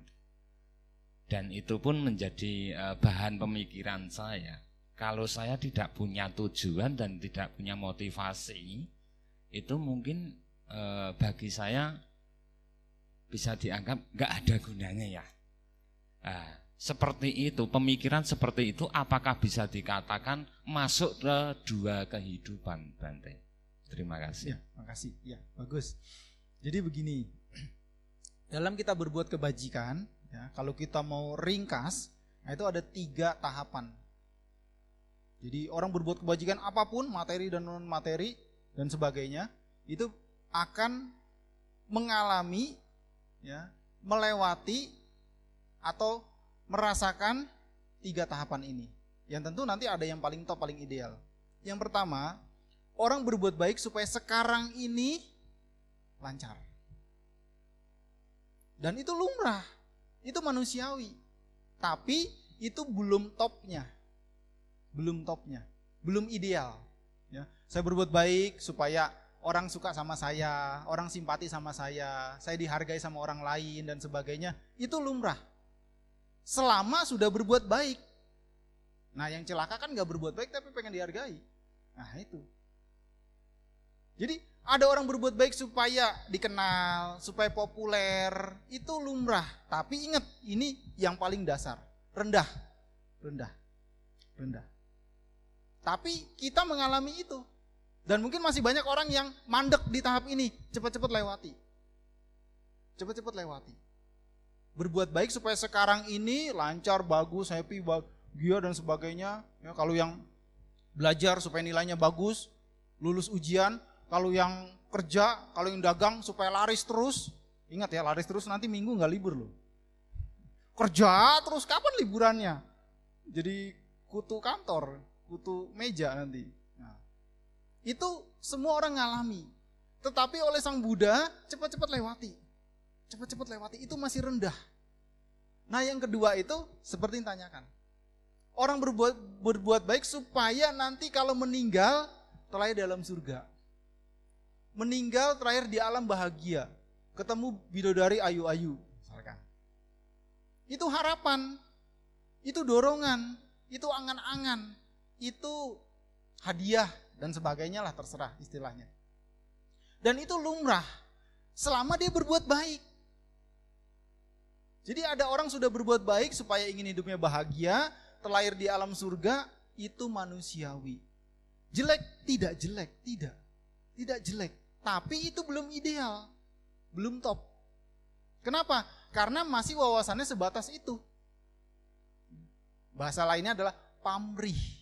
C: Dan itu pun menjadi eh, bahan pemikiran saya. Kalau saya tidak punya tujuan dan tidak punya motivasi, itu mungkin eh, bagi saya bisa dianggap nggak ada gunanya ya. Nah, seperti itu, pemikiran seperti itu apakah bisa dikatakan masuk ke dua kehidupan Bante? Terima kasih.
A: Ya, makasih. Ya, bagus. Jadi begini, dalam kita berbuat kebajikan, ya, kalau kita mau ringkas, nah itu ada tiga tahapan. Jadi orang berbuat kebajikan apa pun, materi dan non materi dan sebagainya, itu akan mengalami, ya, melewati atau merasakan tiga tahapan ini. Yang tentu nanti ada yang paling top, paling ideal. Yang pertama, orang berbuat baik supaya sekarang ini lancar. Dan itu lumrah, itu manusiawi. Tapi itu belum topnya. Belum topnya, belum ideal. Ya, saya berbuat baik supaya orang suka sama saya, orang simpati sama saya, saya dihargai sama orang lain dan sebagainya. Itu lumrah. Selama sudah berbuat baik. Nah yang celaka kan gak berbuat baik tapi pengen dihargai. Nah itu. Jadi ada orang berbuat baik supaya dikenal, supaya populer, itu lumrah. Tapi ingat, ini yang paling dasar, rendah, rendah, rendah. Tapi kita mengalami itu. Dan mungkin masih banyak orang yang mandek di tahap ini, cepat-cepat lewati. Cepat-cepat lewati. Berbuat baik supaya sekarang ini lancar, bagus, happy, bahagia dan sebagainya. Ya, kalau yang belajar supaya nilainya bagus, lulus ujian, kalau yang kerja, kalau yang dagang supaya laris terus, ingat ya laris terus nanti minggu nggak libur loh. Kerja terus kapan liburannya? Jadi kutu kantor, kutu meja nanti. Itu semua orang ngalami. Tetapi oleh sang Buddha cepat-cepat lewati. Cepat-cepat lewati itu masih rendah. Nah yang kedua itu seperti yang tanyakan. Orang berbuat berbuat baik supaya nanti kalau meninggal terakhir dalam surga. Meninggal terakhir di alam bahagia. Ketemu bidodari ayu-ayu. Itu harapan. Itu dorongan. Itu angan-angan. Itu hadiah dan sebagainya lah terserah istilahnya. Dan itu lumrah selama dia berbuat baik. Jadi ada orang sudah berbuat baik supaya ingin hidupnya bahagia, terlahir di alam surga, itu manusiawi. Jelek? Tidak jelek, tidak. Tidak jelek. Tapi itu belum ideal. Belum top. Kenapa? Karena masih wawasannya sebatas itu. Bahasa lainnya adalah pamrih.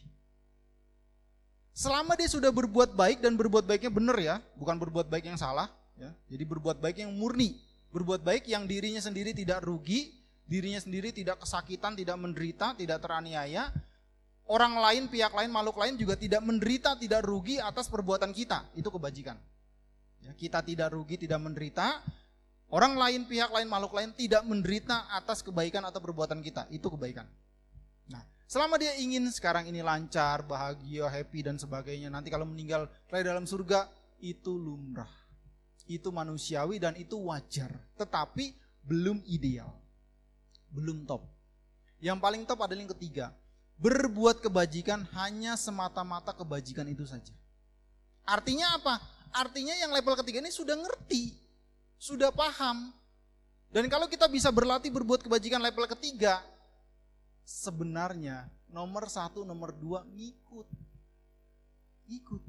A: Selama dia sudah berbuat baik dan berbuat baiknya benar ya, bukan berbuat baik yang salah, ya. Jadi berbuat baik yang murni, berbuat baik yang dirinya sendiri tidak rugi, dirinya sendiri tidak kesakitan, tidak menderita, tidak teraniaya, orang lain, pihak lain, makhluk lain juga tidak menderita, tidak rugi atas perbuatan kita. Itu kebajikan. Ya, kita tidak rugi, tidak menderita. Orang lain, pihak lain, makhluk lain tidak menderita atas kebaikan atau perbuatan kita. Itu kebaikan. Nah, selama dia ingin sekarang ini lancar, bahagia, happy dan sebagainya, nanti kalau meninggal terakhir dalam surga, itu lumrah. Itu manusiawi dan itu wajar. Tetapi belum ideal belum top. Yang paling top adalah yang ketiga. Berbuat kebajikan hanya semata-mata kebajikan itu saja. Artinya apa? Artinya yang level ketiga ini sudah ngerti, sudah paham. Dan kalau kita bisa berlatih berbuat kebajikan level ketiga, sebenarnya nomor satu, nomor dua ngikut. Ngikut.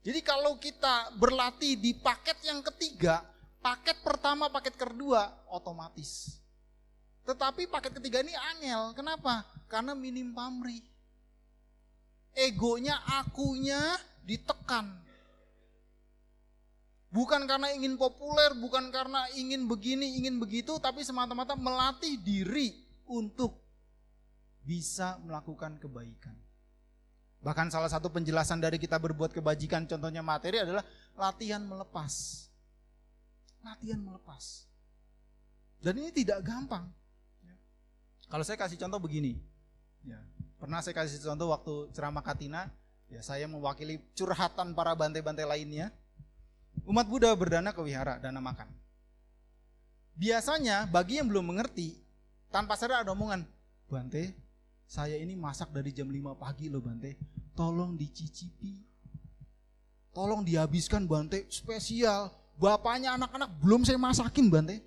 A: Jadi kalau kita berlatih di paket yang ketiga, paket pertama, paket kedua, otomatis. Tetapi paket ketiga ini angel. Kenapa? Karena minim pamrih. Egonya, akunya ditekan. Bukan karena ingin populer, bukan karena ingin begini, ingin begitu, tapi semata-mata melatih diri untuk bisa melakukan kebaikan. Bahkan salah satu penjelasan dari kita berbuat kebajikan, contohnya materi adalah latihan melepas. Latihan melepas. Dan ini tidak gampang. Kalau saya kasih contoh begini, ya, pernah saya kasih contoh waktu ceramah Katina, ya saya mewakili curhatan para bantai-bantai lainnya. Umat Buddha berdana ke wihara, dana makan. Biasanya bagi yang belum mengerti, tanpa sadar ada omongan, Bante, saya ini masak dari jam 5 pagi loh Bante, tolong dicicipi. Tolong dihabiskan Bante, spesial. Bapaknya anak-anak belum saya masakin Bante.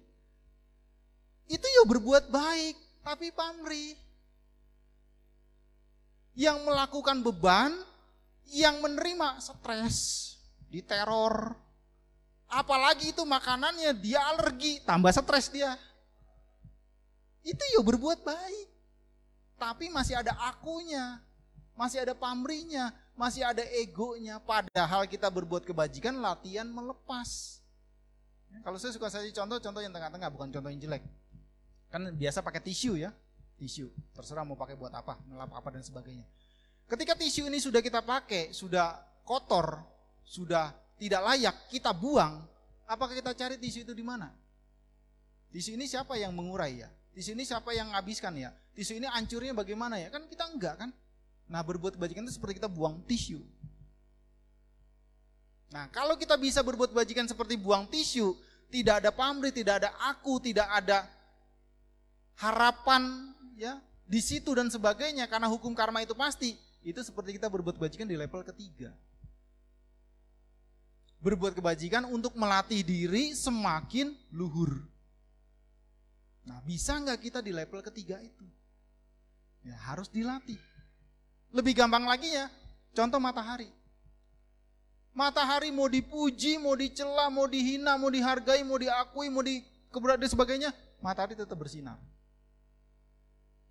A: Itu ya berbuat baik tapi pamrih. Yang melakukan beban, yang menerima stres, diteror. Apalagi itu makanannya dia alergi, tambah stres dia. Itu ya berbuat baik. Tapi masih ada akunya, masih ada pamrihnya, masih ada egonya. Padahal kita berbuat kebajikan latihan melepas. Kalau saya suka saya contoh, contoh yang tengah-tengah, bukan contoh yang jelek. Kan biasa pakai tisu ya, tisu. Terserah mau pakai buat apa, ngelap apa dan sebagainya. Ketika tisu ini sudah kita pakai, sudah kotor, sudah tidak layak, kita buang. Apakah kita cari tisu itu di mana? Tisu ini siapa yang mengurai ya? Tisu ini siapa yang menghabiskan ya? Tisu ini hancurnya bagaimana ya? Kan kita enggak kan? Nah berbuat kebajikan itu seperti kita buang tisu. Nah kalau kita bisa berbuat kebajikan seperti buang tisu, tidak ada pamrih, tidak ada aku, tidak ada harapan ya di situ dan sebagainya karena hukum karma itu pasti itu seperti kita berbuat kebajikan di level ketiga berbuat kebajikan untuk melatih diri semakin luhur nah bisa nggak kita di level ketiga itu ya harus dilatih lebih gampang lagi ya contoh matahari matahari mau dipuji mau dicela mau dihina mau dihargai mau diakui mau di dan sebagainya matahari tetap bersinar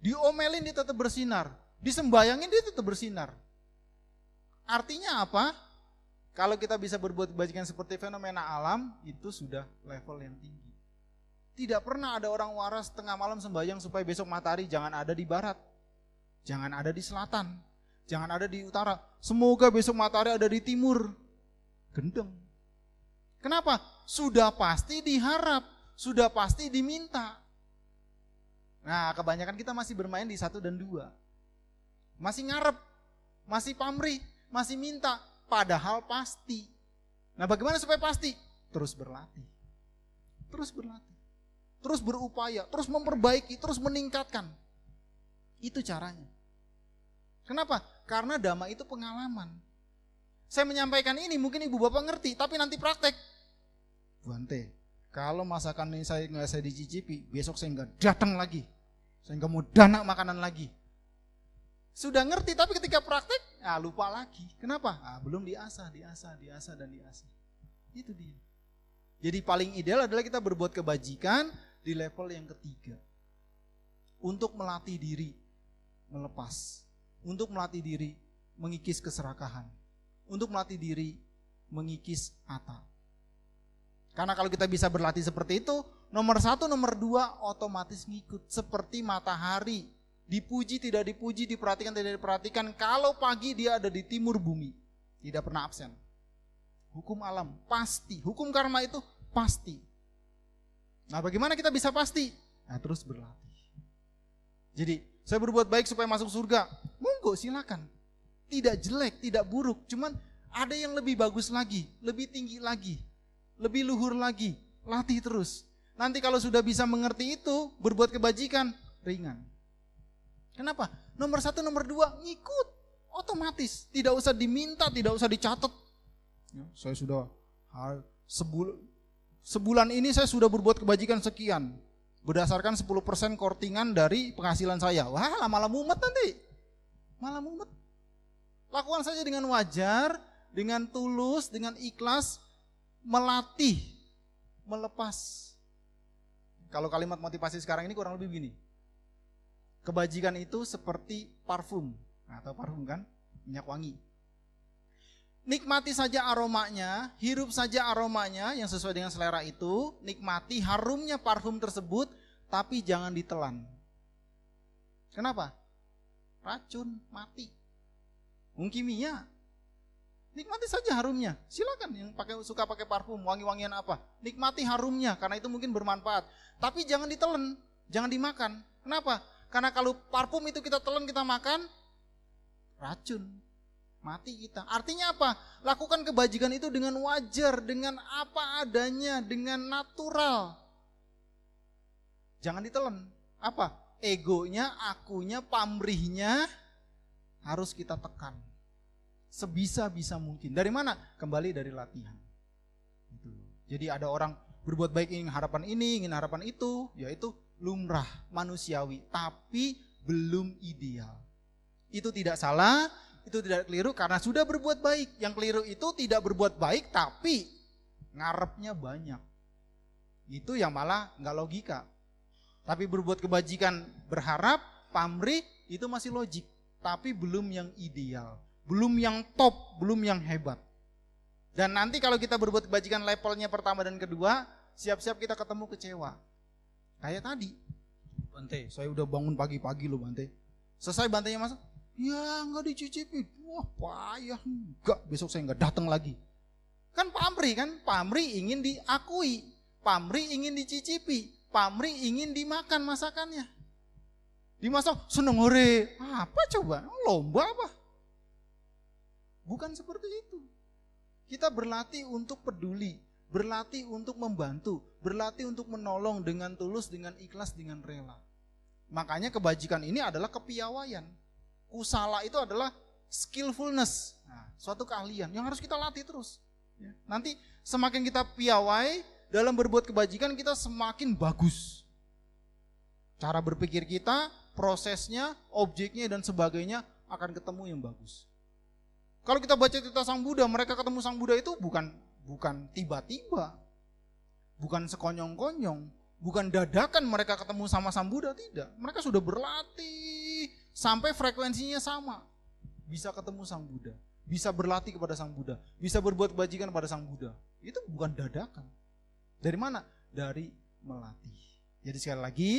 A: Diomelin dia tetap bersinar. Disembayangin dia tetap bersinar. Artinya apa? Kalau kita bisa berbuat kebajikan seperti fenomena alam, itu sudah level yang tinggi. Tidak pernah ada orang waras tengah malam sembahyang supaya besok matahari jangan ada di barat. Jangan ada di selatan. Jangan ada di utara. Semoga besok matahari ada di timur. Gendeng. Kenapa? Sudah pasti diharap, sudah pasti diminta. Nah, kebanyakan kita masih bermain di satu dan dua. Masih ngarep, masih pamrih, masih minta, padahal pasti. Nah, bagaimana supaya pasti? Terus berlatih. Terus berlatih. Terus berupaya, terus memperbaiki, terus meningkatkan. Itu caranya. Kenapa? Karena dhamma itu pengalaman. Saya menyampaikan ini mungkin ibu bapak ngerti, tapi nanti praktek. Buante, kalau masakan ini saya nggak saya dicicipi, besok saya nggak datang lagi. Saya nggak mau dana makanan lagi. Sudah ngerti, tapi ketika praktek, ah lupa lagi. Kenapa? Ah, belum diasah, diasah, diasah, dan diasah. Itu dia. Jadi paling ideal adalah kita berbuat kebajikan di level yang ketiga. Untuk melatih diri melepas. Untuk melatih diri mengikis keserakahan. Untuk melatih diri mengikis ata. Karena kalau kita bisa berlatih seperti itu, nomor satu, nomor dua otomatis ngikut. Seperti matahari, dipuji tidak dipuji, diperhatikan tidak diperhatikan. Kalau pagi dia ada di timur bumi, tidak pernah absen. Hukum alam pasti, hukum karma itu pasti. Nah bagaimana kita bisa pasti? Nah terus berlatih. Jadi saya berbuat baik supaya masuk surga, monggo silakan. Tidak jelek, tidak buruk, cuman ada yang lebih bagus lagi, lebih tinggi lagi lebih luhur lagi, latih terus. Nanti kalau sudah bisa mengerti itu, berbuat kebajikan, ringan. Kenapa? Nomor satu, nomor dua, ngikut. Otomatis, tidak usah diminta, tidak usah dicatat. Ya, saya sudah sebulan, sebulan ini saya sudah berbuat kebajikan sekian. Berdasarkan 10% kortingan dari penghasilan saya. Wah, malah mumet nanti. Malah mumet. Lakukan saja dengan wajar, dengan tulus, dengan ikhlas, melatih, melepas. Kalau kalimat motivasi sekarang ini kurang lebih begini. Kebajikan itu seperti parfum, atau parfum kan, minyak wangi. Nikmati saja aromanya, hirup saja aromanya yang sesuai dengan selera itu, nikmati harumnya parfum tersebut, tapi jangan ditelan. Kenapa? Racun, mati. Mungkimia, Nikmati saja harumnya. Silakan yang pakai suka pakai parfum, wangi-wangian apa. Nikmati harumnya karena itu mungkin bermanfaat. Tapi jangan ditelan, jangan dimakan. Kenapa? Karena kalau parfum itu kita telan, kita makan racun. Mati kita. Artinya apa? Lakukan kebajikan itu dengan wajar, dengan apa adanya, dengan natural. Jangan ditelan. Apa? Egonya, akunya, pamrihnya harus kita tekan sebisa-bisa mungkin. Dari mana? Kembali dari latihan. Gitu. Jadi ada orang berbuat baik ingin harapan ini, ingin harapan itu, yaitu lumrah, manusiawi, tapi belum ideal. Itu tidak salah, itu tidak keliru karena sudah berbuat baik. Yang keliru itu tidak berbuat baik tapi ngarepnya banyak. Itu yang malah nggak logika. Tapi berbuat kebajikan berharap, pamrih itu masih logik, tapi belum yang ideal belum yang top, belum yang hebat. Dan nanti kalau kita berbuat kebajikan levelnya pertama dan kedua, siap-siap kita ketemu kecewa. Kayak tadi. Bante, saya udah bangun pagi-pagi loh Bante. Selesai bantenya masuk, ya nggak dicicipi. Wah payah, enggak besok saya nggak datang lagi. Kan pamri kan, pamri ingin diakui, pamri ingin dicicipi, pamri ingin dimakan masakannya. Dimasak seneng hore, apa coba? Lomba apa? Bukan seperti itu. Kita berlatih untuk peduli, berlatih untuk membantu, berlatih untuk menolong dengan tulus, dengan ikhlas, dengan rela. Makanya kebajikan ini adalah kepiawaian. Kusala itu adalah skillfulness, nah, suatu keahlian yang harus kita latih terus. Ya. Nanti semakin kita piawai dalam berbuat kebajikan kita semakin bagus. Cara berpikir kita, prosesnya, objeknya dan sebagainya akan ketemu yang bagus. Kalau kita baca cerita Sang Buddha, mereka ketemu Sang Buddha itu bukan bukan tiba-tiba. Bukan sekonyong-konyong, bukan dadakan mereka ketemu sama Sang Buddha, tidak. Mereka sudah berlatih sampai frekuensinya sama. Bisa ketemu Sang Buddha, bisa berlatih kepada Sang Buddha, bisa berbuat kebajikan kepada Sang Buddha. Itu bukan dadakan. Dari mana? Dari melatih. Jadi sekali lagi,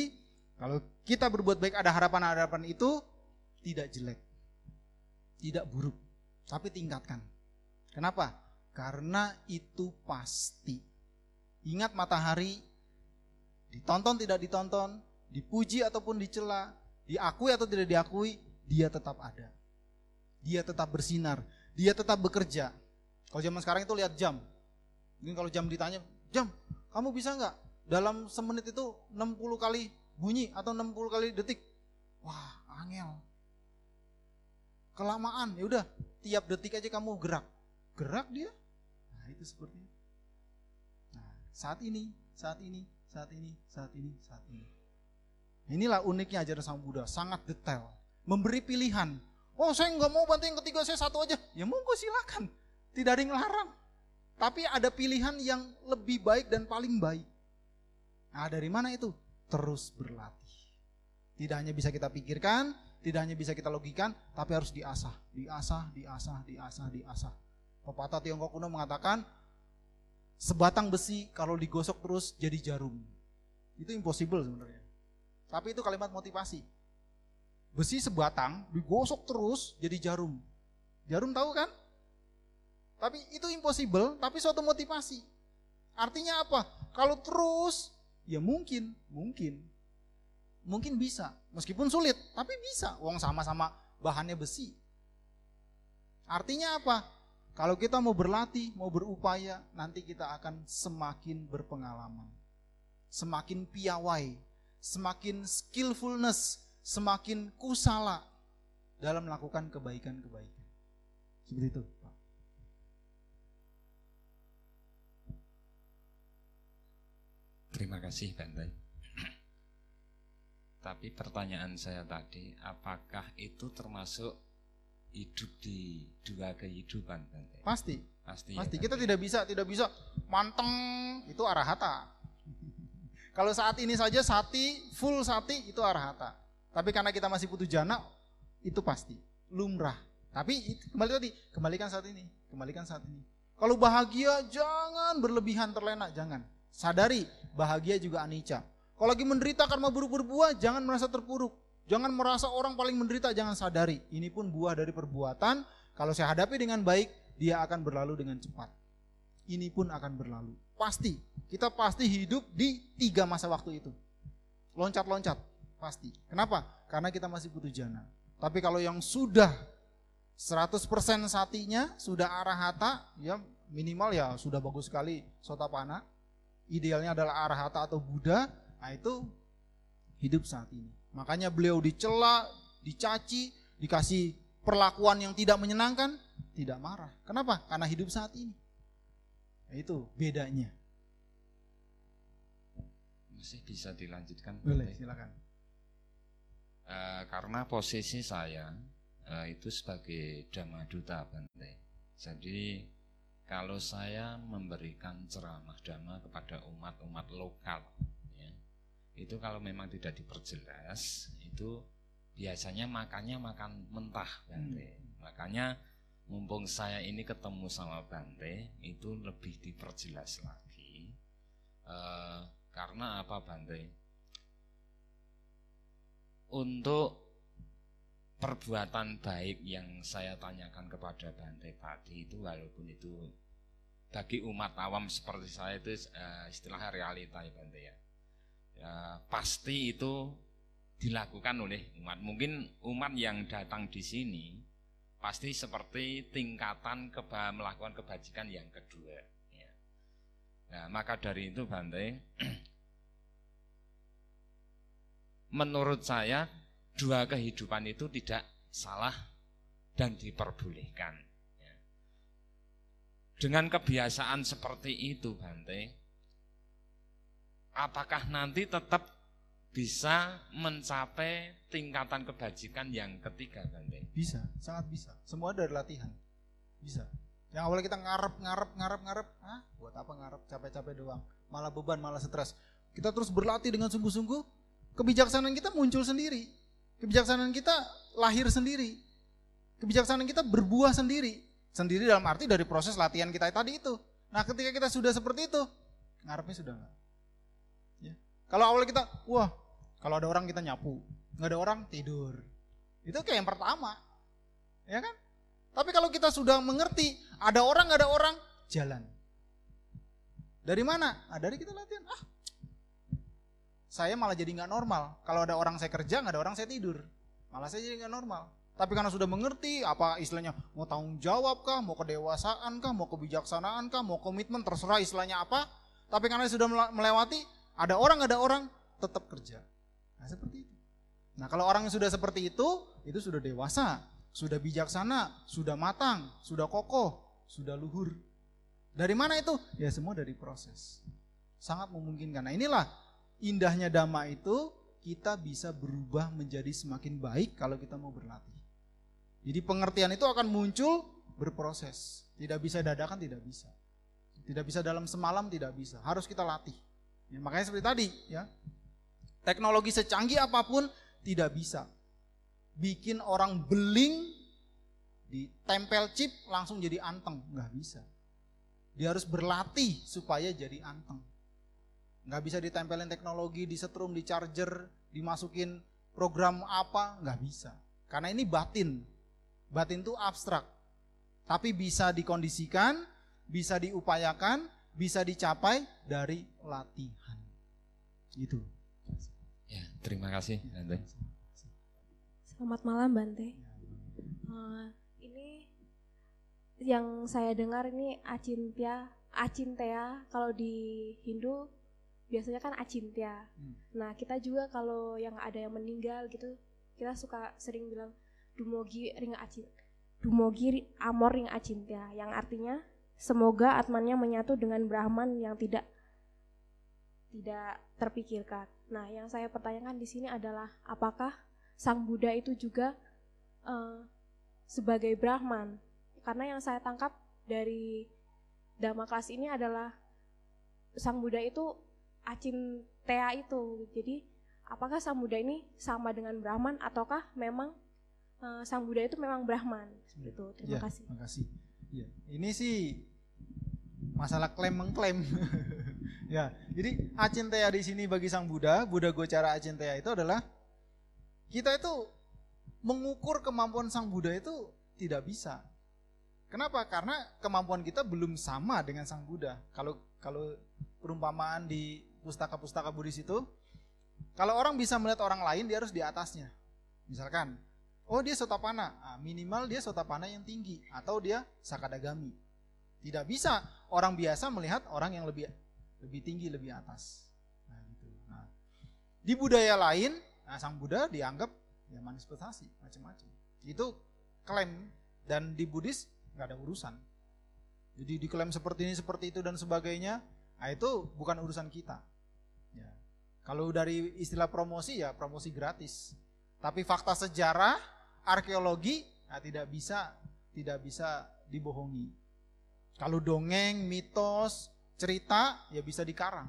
A: kalau kita berbuat baik ada harapan-harapan itu tidak jelek. Tidak buruk tapi tingkatkan. Kenapa? Karena itu pasti. Ingat matahari, ditonton tidak ditonton, dipuji ataupun dicela, diakui atau tidak diakui, dia tetap ada. Dia tetap bersinar, dia tetap bekerja. Kalau zaman sekarang itu lihat jam. Mungkin kalau jam ditanya, jam, kamu bisa nggak dalam semenit itu 60 kali bunyi atau 60 kali detik? Wah, angel. Kelamaan, ya udah, tiap detik aja kamu gerak. Gerak dia. Nah, itu seperti itu. Nah, saat ini, saat ini, saat ini, saat ini, saat ini. Inilah uniknya ajaran Sang Buddha, sangat detail. Memberi pilihan. Oh saya nggak mau bantu yang ketiga, saya satu aja. Ya monggo silakan. Tidak ada yang larang. Tapi ada pilihan yang lebih baik dan paling baik. Nah dari mana itu? Terus berlatih. Tidak hanya bisa kita pikirkan, tidak hanya bisa kita logikan, tapi harus diasah. Diasah, diasah, diasah, diasah. Pepatah Tiongkok kuno mengatakan, sebatang besi kalau digosok terus jadi jarum. Itu impossible sebenarnya. Tapi itu kalimat motivasi. Besi sebatang digosok terus jadi jarum. Jarum tahu kan? Tapi itu impossible, tapi suatu motivasi. Artinya apa? Kalau terus, ya mungkin, mungkin. Mungkin bisa, meskipun sulit, tapi bisa. Uang sama-sama bahannya besi. Artinya apa? Kalau kita mau berlatih, mau berupaya, nanti kita akan semakin berpengalaman. Semakin piawai, semakin skillfulness, semakin kusala dalam melakukan kebaikan-kebaikan. Seperti itu, Pak.
C: Terima kasih Bante. Tapi pertanyaan saya tadi, apakah itu termasuk hidup di dua kehidupan Bante?
A: Pasti.
C: Pasti.
A: Pasti.
C: ya,
A: Kita
C: Bante?
A: tidak bisa, tidak bisa manteng itu arahata. Kalau saat ini saja sati, full sati itu arahata. Tapi karena kita masih butuh jana, itu pasti lumrah. Tapi kembali tadi, kembalikan saat ini, kembalikan saat ini. Kalau bahagia jangan berlebihan terlena, jangan. Sadari bahagia juga anicca. Kalau lagi menderita karena buruk berbuah, jangan merasa terpuruk. Jangan merasa orang paling menderita, jangan sadari. Ini pun buah dari perbuatan. Kalau saya hadapi dengan baik, dia akan berlalu dengan cepat. Ini pun akan berlalu. Pasti. Kita pasti hidup di tiga masa waktu itu. Loncat-loncat. Pasti. Kenapa? Karena kita masih butuh jana. Tapi kalau yang sudah 100% satinya, sudah arahata, ya minimal ya sudah bagus sekali sotapana. Idealnya adalah arahata atau Buddha. Nah itu hidup saat ini. Makanya beliau dicela, dicaci, dikasih perlakuan yang tidak menyenangkan, tidak marah. Kenapa? Karena hidup saat ini. Itu bedanya.
C: Masih bisa dilanjutkan
A: Boleh,
C: Bante?
A: silakan.
C: Eh, karena posisi saya eh, itu sebagai Dhamma Duta Bante. Jadi kalau saya memberikan ceramah dhamma kepada umat-umat lokal, ya, itu kalau memang tidak diperjelas, itu biasanya makannya makan mentah Bante. Makanya mumpung saya ini ketemu sama Bante, itu lebih diperjelas lagi. Eh, karena apa Bante? untuk perbuatan baik yang saya tanyakan kepada Bante tadi itu walaupun itu bagi umat awam seperti saya itu eh, istilah realita ya Bante ya. Ya, pasti itu dilakukan oleh umat. Mungkin umat yang datang di sini pasti seperti tingkatan keba melakukan kebajikan yang kedua. Ya. Nah, maka dari itu Bante, <clears throat> menurut saya dua kehidupan itu tidak salah dan diperbolehkan. ya. Dengan kebiasaan seperti itu, Bante, apakah nanti tetap bisa mencapai tingkatan kebajikan yang ketiga, Bante?
A: Bisa, sangat bisa. Semua dari latihan. Bisa. Yang awalnya kita ngarep, ngarep, ngarep, ngarep. Hah? Buat apa ngarep? Capek-capek doang. Malah beban, malah stres. Kita terus berlatih dengan sungguh-sungguh. Kebijaksanaan kita muncul sendiri. Kebijaksanaan kita lahir sendiri. Kebijaksanaan kita berbuah sendiri. Sendiri dalam arti dari proses latihan kita tadi itu. Nah ketika kita sudah seperti itu, ngarepnya sudah enggak. Ya. Kalau awalnya kita, wah, kalau ada orang kita nyapu, nggak ada orang tidur. Itu kayak yang pertama, ya kan? Tapi kalau kita sudah mengerti, ada orang nggak ada orang, jalan. Dari mana? Nah, dari kita latihan. Ah, saya malah jadi nggak normal. Kalau ada orang saya kerja, nggak ada orang saya tidur. Malah saya jadi nggak normal. Tapi karena sudah mengerti apa istilahnya mau tanggung jawab kah, mau kedewasaan kah, mau kebijaksanaan kah, mau komitmen terserah istilahnya apa. Tapi karena sudah melewati, ada orang ada orang tetap kerja. Nah seperti itu. Nah kalau orang yang sudah seperti itu, itu sudah dewasa, sudah bijaksana, sudah matang, sudah kokoh, sudah luhur. Dari mana itu? Ya semua dari proses. Sangat memungkinkan. Nah inilah indahnya dhamma itu kita bisa berubah menjadi semakin baik kalau kita mau berlatih. Jadi pengertian itu akan muncul berproses. Tidak bisa dadakan, tidak bisa. Tidak bisa dalam semalam, tidak bisa. Harus kita latih. Ya, makanya seperti tadi, ya. Teknologi secanggih apa pun tidak bisa bikin orang beling ditempel chip langsung jadi anteng, nggak bisa. Dia harus berlatih supaya jadi anteng. Nggak bisa ditempelin teknologi, disetrum, di charger, dimasukin program apa, nggak bisa. Karena ini batin, Batin itu abstrak. Tapi bisa dikondisikan, bisa diupayakan, bisa dicapai dari latihan. Gitu.
C: Ya, terima kasih Bante.
D: Selamat malam Bante. Uh, ini yang saya dengar ini acintya, acintea kalau di Hindu biasanya kan acintya. Hmm. Nah kita juga kalau yang ada yang meninggal gitu, kita suka sering bilang dumogi ring acin dumogi amor ring acinta yang artinya semoga atmannya menyatu dengan Brahman yang tidak tidak terpikirkan. Nah, yang saya pertanyakan di sini adalah apakah Sang Buddha itu juga uh, sebagai Brahman? Karena yang saya tangkap dari Dhamma kelas ini adalah Sang Buddha itu acintea itu. Jadi, apakah Sang Buddha ini sama dengan Brahman ataukah memang uh, Sang Buddha itu memang Brahman gitu. Terima ya, kasih.
A: Terima kasih. Ya, ini sih masalah klaim mengklaim. <laughs> ya, jadi acintea di sini bagi Sang Buddha, Buddha Gocara acintea itu adalah kita itu mengukur kemampuan Sang Buddha itu tidak bisa. Kenapa? Karena kemampuan kita belum sama dengan Sang Buddha. Kalau kalau perumpamaan di pustaka-pustaka Buddhis itu, kalau orang bisa melihat orang lain, dia harus di atasnya. Misalkan, Oh dia sotapana, nah, minimal dia sotapana yang tinggi atau dia sakadagami. Tidak bisa orang biasa melihat orang yang lebih lebih tinggi, lebih atas. Nah, gitu. Nah, di budaya lain, nah, sang Buddha dianggap ya manifestasi macam-macam. Itu klaim dan di Buddhis nggak ada urusan. Jadi diklaim seperti ini, seperti itu dan sebagainya, nah itu bukan urusan kita. Ya. Kalau dari istilah promosi ya promosi gratis. Tapi fakta sejarah arkeologi nah, tidak bisa tidak bisa dibohongi. Kalau dongeng, mitos, cerita ya bisa dikarang.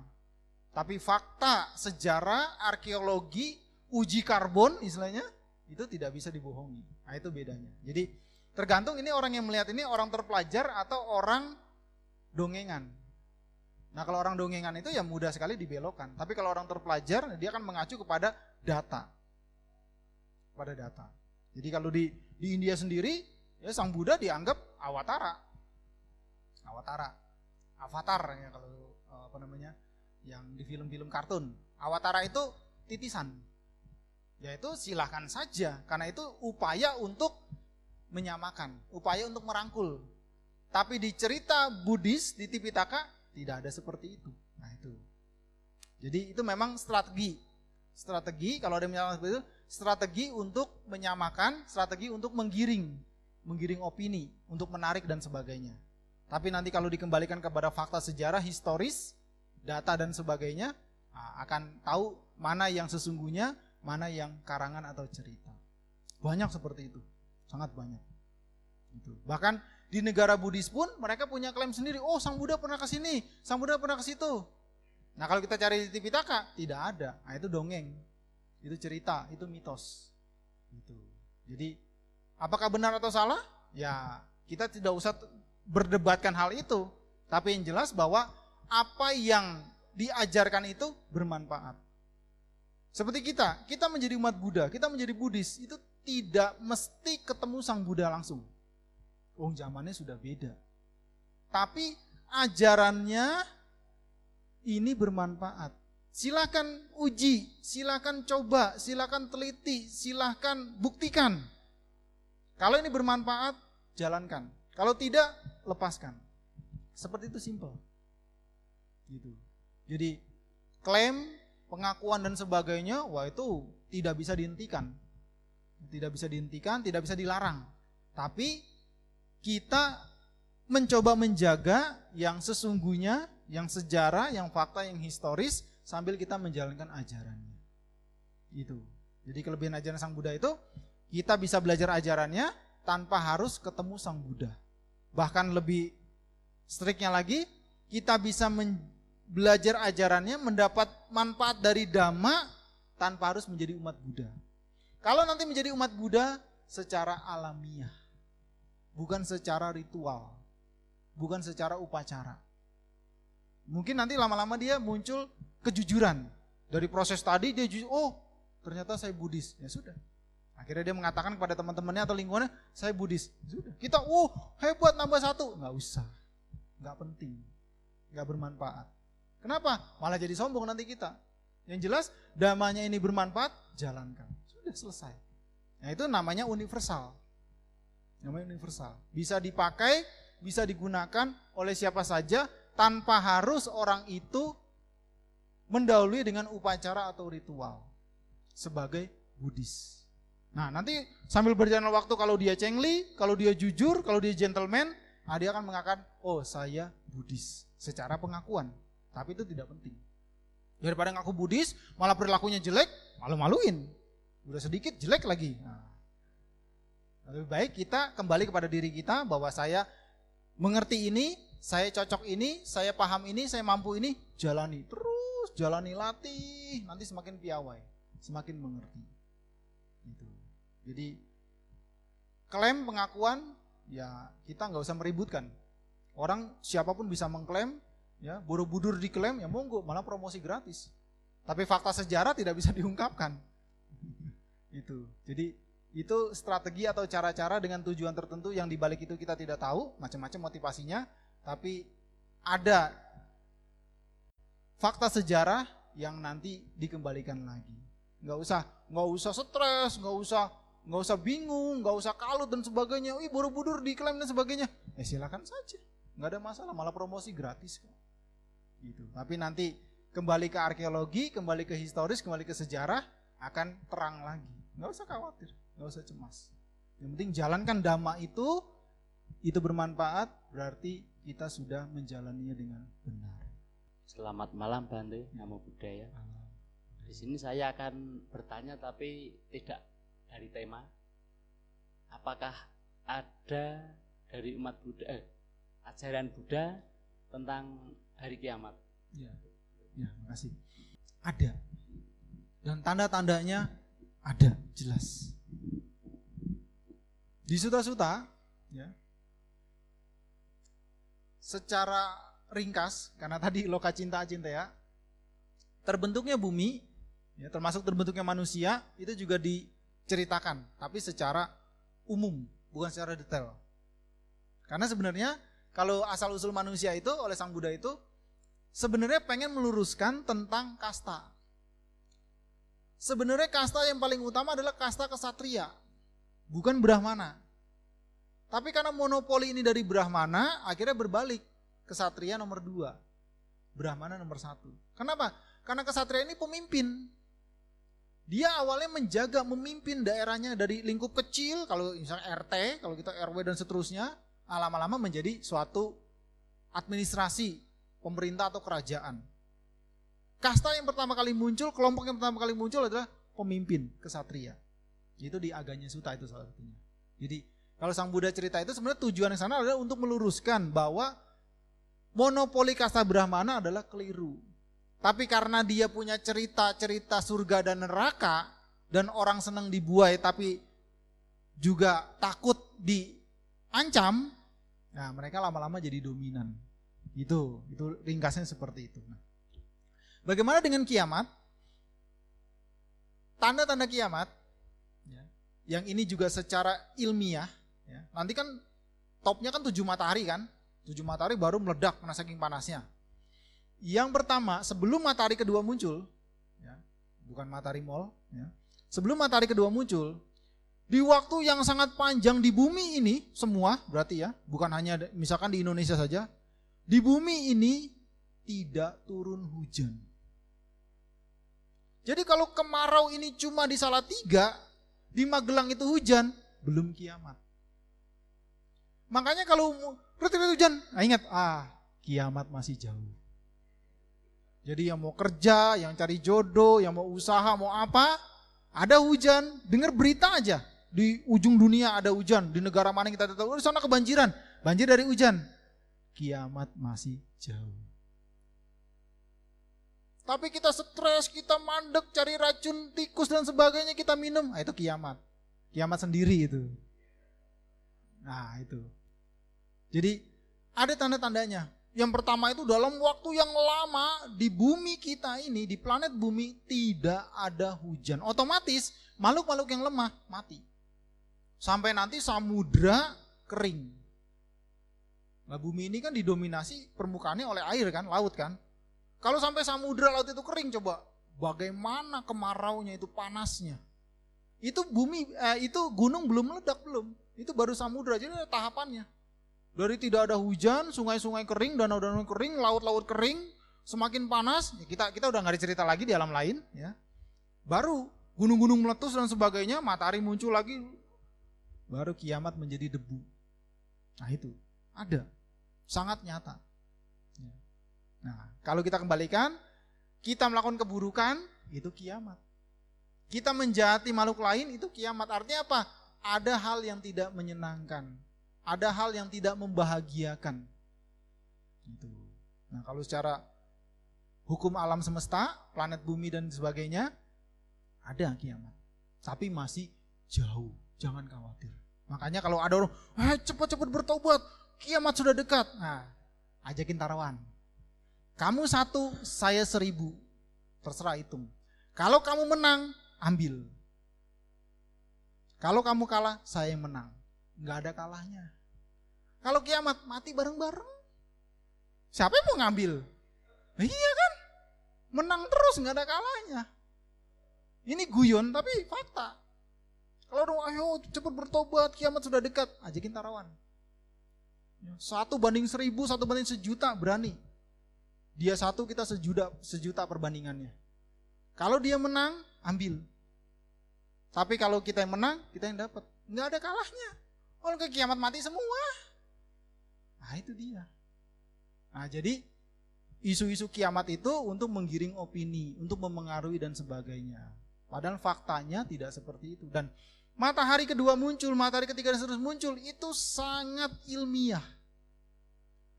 A: Tapi fakta, sejarah, arkeologi, uji karbon istilahnya itu tidak bisa dibohongi. Nah, itu bedanya. Jadi tergantung ini orang yang melihat ini orang terpelajar atau orang dongengan. Nah, kalau orang dongengan itu ya mudah sekali dibelokkan. Tapi kalau orang terpelajar dia akan mengacu kepada data. Pada data. Jadi kalau di di India sendiri ya Sang Buddha dianggap awatara. Awatara. Avatar ya kalau eh, apa namanya? yang di film-film kartun. Awatara itu titisan. Yaitu silahkan saja karena itu upaya untuk menyamakan, upaya untuk merangkul. Tapi di cerita Buddhis di Tipitaka tidak ada seperti itu. Nah itu. Jadi itu memang strategi. Strategi kalau ada yang seperti itu strategi untuk menyamakan, strategi untuk menggiring, menggiring opini, untuk menarik dan sebagainya. Tapi nanti kalau dikembalikan kepada fakta sejarah historis, data dan sebagainya, akan tahu mana yang sesungguhnya, mana yang karangan atau cerita. Banyak seperti itu, sangat banyak. Itu. Bahkan di negara Buddhis pun mereka punya klaim sendiri. Oh, Sang Buddha pernah ke sini, Sang Buddha pernah ke situ. Nah, kalau kita cari di Tipitaka, tidak ada. Nah, itu dongeng. Itu cerita, itu mitos. Gitu. Jadi apakah benar atau salah? Ya, kita tidak usah berdebatkan hal itu. Tapi yang jelas bahwa apa yang diajarkan itu bermanfaat. Seperti kita, kita menjadi umat Buddha, kita menjadi Buddhis, itu tidak mesti ketemu Sang Buddha langsung. Oh zamannya sudah beda. Tapi ajarannya ini bermanfaat. Silakan uji, silakan coba, silakan teliti, silakan buktikan. Kalau ini bermanfaat, jalankan. Kalau tidak, lepaskan. Seperti itu simple. Gitu. Jadi klaim, pengakuan dan sebagainya, wah itu tidak bisa dihentikan. Tidak bisa dihentikan, tidak bisa dilarang. Tapi kita mencoba menjaga yang sesungguhnya, yang sejarah, yang fakta, yang historis sambil kita menjalankan ajarannya. Itu. Jadi kelebihan ajaran Sang Buddha itu kita bisa belajar ajarannya tanpa harus ketemu Sang Buddha. Bahkan lebih striknya lagi, kita bisa belajar ajarannya, mendapat manfaat dari Dhamma tanpa harus menjadi umat Buddha. Kalau nanti menjadi umat Buddha secara alamiah, bukan secara ritual, bukan secara upacara. Mungkin nanti lama-lama dia muncul kejujuran. Dari proses tadi dia jujur, oh ternyata saya Buddhis. Ya sudah. Akhirnya dia mengatakan kepada teman-temannya atau lingkungannya, saya Buddhis. Sudah. Kita, oh hebat nambah satu. Nggak usah. Nggak penting. Nggak bermanfaat. Kenapa? Malah jadi sombong nanti kita. Yang jelas, damanya ini bermanfaat, jalankan. Sudah selesai. Nah itu namanya universal. Namanya universal. Bisa dipakai, bisa digunakan oleh siapa saja, tanpa harus orang itu mendahului dengan upacara atau ritual. Sebagai Buddhis. Nah nanti sambil berjalan waktu kalau dia cengli, kalau dia jujur, kalau dia gentleman, nah dia akan mengatakan, oh saya Buddhis. Secara pengakuan. Tapi itu tidak penting. Daripada ngaku Buddhis, malah perilakunya jelek, malu-maluin. Udah sedikit jelek lagi. Nah, lebih baik kita kembali kepada diri kita bahwa saya mengerti ini, saya cocok ini, saya paham ini, saya mampu ini, jalani terus, jalani latih, nanti semakin piawai, semakin mengerti. Jadi klaim pengakuan ya kita nggak usah meributkan. Orang siapa pun bisa mengklaim, ya borobudur diklaim ya monggo malah promosi gratis. Tapi fakta sejarah tidak bisa <laughs> diungkapkan. Itu. Jadi itu strategi atau cara-cara dengan tujuan tertentu yang dibalik itu kita tidak tahu macam-macam motivasinya tapi ada fakta sejarah yang nanti dikembalikan lagi. Nggak usah nggak usah stres nggak usah nggak usah bingung nggak usah kalut dan sebagainya wih borobudur diklaim dan sebagainya ya silakan saja nggak ada masalah malah promosi gratis kok gitu. Tapi nanti kembali ke arkeologi, kembali ke historis, kembali ke sejarah akan terang lagi. Nggak usah khawatir, nggak usah cemas. Yang penting jalankan dhamma itu, itu bermanfaat, berarti kita sudah menjalaninya dengan benar.
E: Selamat malam Bante, Namo Buddhaya. Di sini saya akan bertanya tapi tidak dari tema. Apakah ada dari umat Buddha, eh, ajaran Buddha tentang hari kiamat.
A: Ya, ya makasih. Ada. Dan tanda-tandanya ada, jelas. Di suta-suta, ya, secara ringkas, karena tadi loka cinta cinta ya, terbentuknya bumi, ya, termasuk terbentuknya manusia, itu juga diceritakan, tapi secara umum, bukan secara detail. Karena sebenarnya kalau asal usul manusia itu oleh Sang Buddha itu sebenarnya pengen meluruskan tentang kasta. Sebenarnya kasta yang paling utama adalah kasta kesatria, bukan Brahmana. Tapi karena monopoli ini dari Brahmana, akhirnya berbalik. Kesatria nomor dua, Brahmana nomor satu. Kenapa? Karena kesatria ini pemimpin. Dia awalnya menjaga, memimpin daerahnya dari lingkup kecil, kalau misalnya RT, kalau kita RW dan seterusnya, lama-lama menjadi suatu administrasi pemerintah atau kerajaan. Kasta yang pertama kali muncul, kelompok yang pertama kali muncul adalah pemimpin kesatria. Itu di Aganya Suta itu salah satunya. Jadi kalau Sang Buddha cerita itu sebenarnya tujuan yang sana adalah untuk meluruskan bahwa monopoli kasta Brahmana adalah keliru. Tapi karena dia punya cerita-cerita surga dan neraka dan orang senang dibuai tapi juga takut diancam, Nah, mereka lama-lama jadi dominan. Itu, itu ringkasnya seperti itu. Nah, bagaimana dengan kiamat? Tanda-tanda kiamat, ya, yang ini juga secara ilmiah, ya, nanti kan topnya kan tujuh matahari kan, Tujuh matahari baru meledak karena saking panasnya. Yang pertama, sebelum matahari kedua muncul, ya, bukan matahari mall, ya, sebelum matahari kedua muncul, di waktu yang sangat panjang di bumi ini semua berarti ya, bukan hanya misalkan di Indonesia saja, di bumi ini tidak turun hujan. Jadi kalau kemarau ini cuma di Salatiga, di Magelang itu hujan, belum kiamat. Makanya kalau berarti hujan, nah ingat, ah kiamat masih jauh. Jadi yang mau kerja, yang cari jodoh, yang mau usaha, mau apa, ada hujan, dengar berita aja. Di ujung dunia ada hujan, di negara mana kita tahu, oh, di sana kebanjiran, banjir dari hujan. Kiamat masih jauh. Tapi kita stres, kita mandek, cari racun tikus dan sebagainya kita minum. Nah, itu kiamat. Kiamat sendiri itu. Nah itu. Jadi ada tanda-tandanya. Yang pertama itu dalam waktu yang lama di bumi kita ini, di planet bumi tidak ada hujan. Otomatis makhluk-makhluk yang lemah mati. Sampai nanti samudra kering. Nah bumi ini kan didominasi permukaannya oleh air kan, laut kan. Kalau sampai samudra laut itu kering coba, bagaimana kemaraunya itu panasnya. Itu bumi eh, itu gunung belum meledak belum. Itu baru samudra. Jadi ada tahapannya. Dari tidak ada hujan, sungai-sungai kering, danau-danau kering, laut-laut kering, semakin panas, ya kita kita udah nggak cerita lagi di alam lain, ya. Baru gunung-gunung meletus dan sebagainya, matahari muncul lagi, baru kiamat menjadi debu. Nah itu ada, sangat nyata. Nah, kalau kita kembalikan, kita melakukan keburukan, itu kiamat. Kita menjati makhluk lain, itu kiamat. Artinya apa? Ada hal yang tidak menyenangkan. Ada hal yang tidak membahagiakan. Gitu. Nah, kalau secara hukum alam semesta, planet bumi dan sebagainya, ada kiamat. Tapi masih jauh. Jangan khawatir. Makanya kalau ada orang, eh cepat-cepat bertobat, kiamat sudah dekat. Nah, ajakin tarawan. Kamu satu, saya seribu. Terserah hitung. Kalau kamu menang, ambil. Kalau kamu kalah, saya yang menang. Nggak ada kalahnya. Kalau kiamat, mati bareng-bareng. Siapa yang mau ngambil? Iya kan? Menang terus, nggak ada kalahnya. Ini guyon, tapi fakta. Kalau orang ayo cepat bertobat, kiamat sudah dekat, ajakin tarawan. Satu banding seribu, satu banding sejuta, berani. Dia satu, kita sejuta, sejuta perbandingannya. Kalau dia menang, ambil. Tapi kalau kita yang menang, kita yang dapat. Nggak ada kalahnya. Orang ke kiamat mati semua. Nah itu dia. Nah jadi isu-isu kiamat itu untuk menggiring opini, untuk memengaruhi dan sebagainya. Padahal faktanya tidak seperti itu. Dan matahari kedua muncul, matahari ketiga dan seterusnya muncul, itu sangat ilmiah.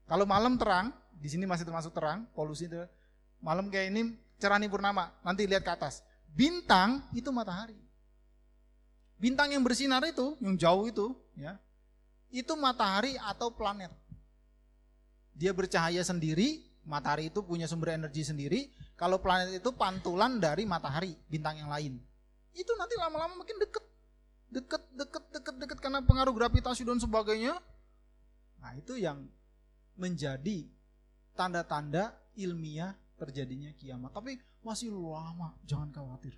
A: Kalau malam terang, di sini masih termasuk terang, polusi itu. Malam kayak ini cerah nih purnama, nanti lihat ke atas. Bintang itu matahari. Bintang yang bersinar itu, yang jauh itu, ya, itu matahari atau planet. Dia bercahaya sendiri, matahari itu punya sumber energi sendiri. Kalau planet itu pantulan dari matahari, bintang yang lain. Itu nanti lama-lama makin deket. Deket, deket, deket, deket karena pengaruh gravitasi dan sebagainya. Nah itu yang menjadi tanda-tanda ilmiah terjadinya kiamat. Tapi masih lama, jangan khawatir.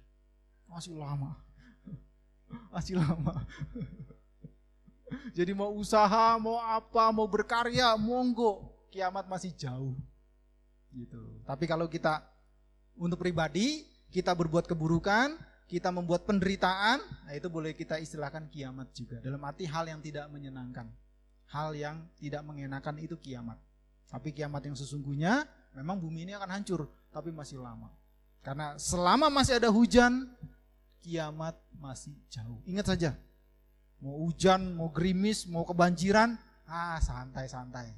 A: Masih lama. Masih lama. Jadi mau usaha, mau apa, mau berkarya, monggo. Kiamat masih jauh. Gitu. Tapi kalau kita untuk pribadi, kita berbuat keburukan, kita membuat penderitaan, nah itu boleh kita istilahkan kiamat juga. Dalam arti hal yang tidak menyenangkan. Hal yang tidak mengenakan itu kiamat. Tapi kiamat yang sesungguhnya memang bumi ini akan hancur, tapi masih lama. Karena selama masih ada hujan, kiamat masih jauh. Ingat saja, mau hujan, mau gerimis, mau kebanjiran, ah santai-santai.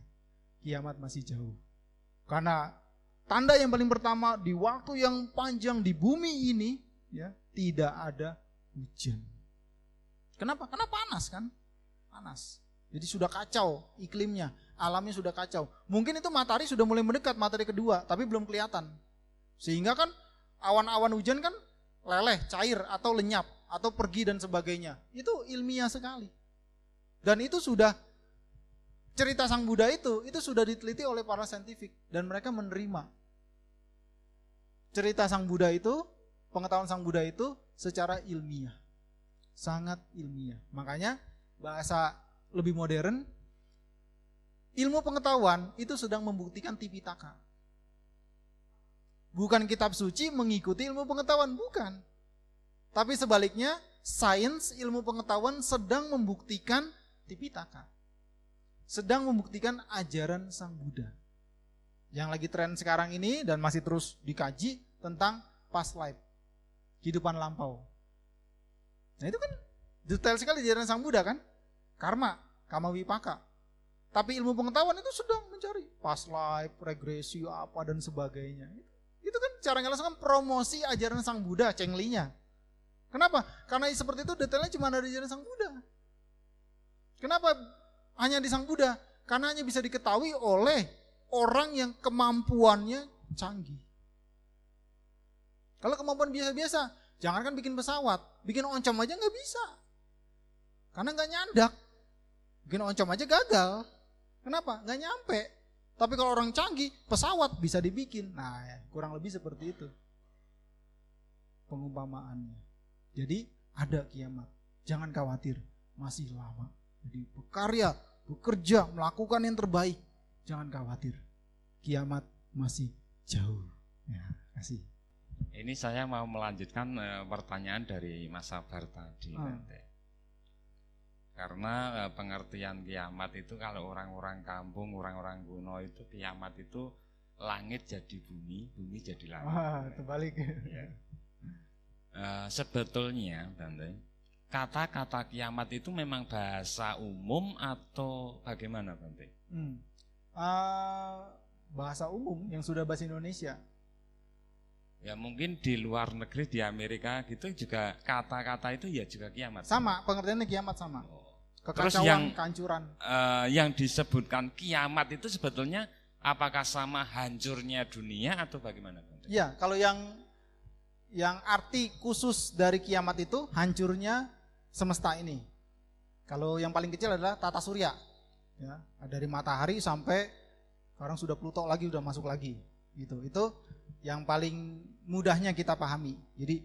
A: Kiamat masih jauh. Karena tanda yang paling pertama di waktu yang panjang di bumi ini ya tidak ada hujan. Kenapa? Karena panas kan? Panas. Jadi sudah kacau iklimnya alamnya sudah kacau. Mungkin itu matahari sudah mulai mendekat matahari kedua, tapi belum kelihatan. Sehingga kan awan-awan hujan kan leleh, cair atau lenyap atau pergi dan sebagainya. Itu ilmiah sekali. Dan itu sudah cerita Sang Buddha itu itu sudah diteliti oleh para saintifik dan mereka menerima cerita Sang Buddha itu, pengetahuan Sang Buddha itu secara ilmiah. Sangat ilmiah. Makanya bahasa lebih modern ilmu pengetahuan itu sedang membuktikan tipitaka. Bukan kitab suci mengikuti ilmu pengetahuan, bukan. Tapi sebaliknya, sains ilmu pengetahuan sedang membuktikan tipitaka. Sedang membuktikan ajaran Sang Buddha. Yang lagi tren sekarang ini dan masih terus dikaji tentang past life. Kehidupan lampau. Nah itu kan detail sekali ajaran Sang Buddha kan? Karma, kama wipaka. Tapi ilmu pengetahuan itu sedang mencari past life, regresi apa dan sebagainya. Itu kan cara langsung kan promosi ajaran Sang Buddha, cenglinya. Kenapa? Karena seperti itu detailnya cuma ada di ajaran Sang Buddha. Kenapa hanya di Sang Buddha? Karena hanya bisa diketahui oleh orang yang kemampuannya canggih. Kalau kemampuan biasa-biasa, jangan kan bikin pesawat, bikin oncom aja nggak bisa. Karena nggak nyandak. Bikin oncom aja gagal. Kenapa? Nggak nyampe. Tapi kalau orang canggih, pesawat bisa dibikin. Nah, ya, kurang lebih seperti itu. Pengumpamaannya. Jadi ada kiamat. Jangan khawatir, masih lama. Jadi berkarya, bekerja, melakukan yang terbaik. Jangan khawatir. Kiamat masih jauh. Ya, kasih.
C: Ini saya mau melanjutkan uh, pertanyaan dari Mas Sabar tadi.
A: Ah.
C: Karena uh, pengertian kiamat itu kalau orang-orang kampung, orang-orang kuno itu kiamat itu langit jadi bumi, bumi jadi langit.
A: Wah, terbalik.
C: Uh, sebetulnya, Bante, kata-kata kiamat itu memang bahasa umum atau bagaimana, Bante?
A: Hmm. Uh, bahasa umum yang sudah bahasa Indonesia.
C: Ya mungkin di luar negeri di Amerika gitu juga kata-kata itu ya juga kiamat.
A: Sama, pengertiannya kiamat sama.
C: Oh.
A: Kekacauan,
C: Terus yang-
A: kehancuran.
C: Eh, yang disebutkan kiamat itu sebetulnya apakah sama hancurnya dunia atau bagaimana?
A: Iya, kalau yang yang arti khusus dari kiamat itu hancurnya semesta ini. Kalau yang paling kecil adalah tata surya. Ya, dari matahari sampai sekarang sudah Pluto lagi udah masuk lagi. Gitu. Itu yang paling mudahnya kita pahami. Jadi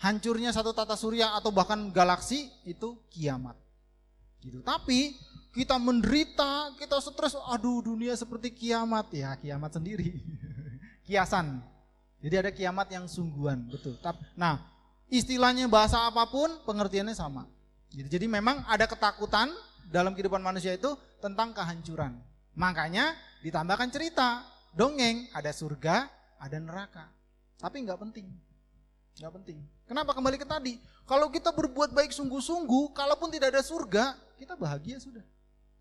A: hancurnya satu tata surya atau bahkan galaksi itu kiamat. Gitu. Tapi kita menderita, kita stres, aduh dunia seperti kiamat ya, kiamat sendiri. <laughs> Kiasan. Jadi ada kiamat yang sungguhan, betul. Nah, istilahnya bahasa apa pun pengertiannya sama. Jadi, jadi memang ada ketakutan dalam kehidupan manusia itu tentang kehancuran. Makanya ditambahkan cerita, dongeng, ada surga, ada neraka. Tapi nggak penting. Nggak penting. Kenapa kembali ke tadi? Kalau kita berbuat baik sungguh-sungguh, kalaupun tidak ada surga, kita bahagia sudah.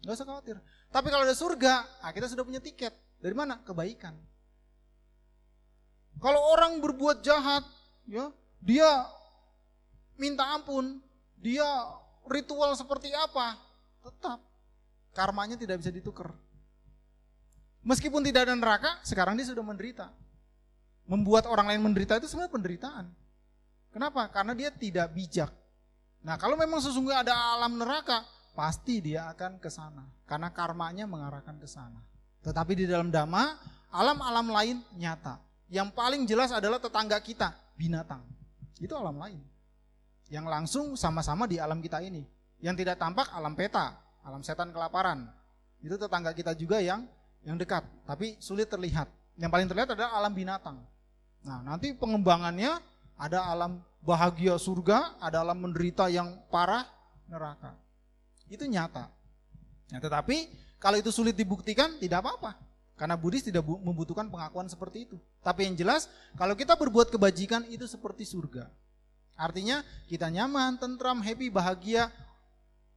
A: Nggak usah khawatir. Tapi kalau ada surga, nah kita sudah punya tiket. Dari mana? Kebaikan. Kalau orang berbuat jahat, ya, dia minta ampun, dia ritual seperti apa, tetap karmanya tidak bisa ditukar. Meskipun tidak ada neraka, sekarang dia sudah menderita. Membuat orang lain menderita itu sebenarnya penderitaan. Kenapa? Karena dia tidak bijak. Nah, kalau memang sesungguhnya ada alam neraka, pasti dia akan ke sana. Karena karmanya mengarahkan ke sana. Tetapi di dalam dhamma, alam-alam lain nyata. Yang paling jelas adalah tetangga kita, binatang. Itu alam lain. Yang langsung sama-sama di alam kita ini. Yang tidak tampak alam peta, alam setan kelaparan. Itu tetangga kita juga yang yang dekat, tapi sulit terlihat. Yang paling terlihat adalah alam binatang. Nah, nanti pengembangannya ada alam bahagia surga, ada alam menderita yang parah neraka. Itu nyata. Nah, tetapi kalau itu sulit dibuktikan tidak apa-apa. Karena Buddhis tidak bu- membutuhkan pengakuan seperti itu. Tapi yang jelas, kalau kita berbuat kebajikan itu seperti surga. Artinya kita nyaman, tentram, happy, bahagia.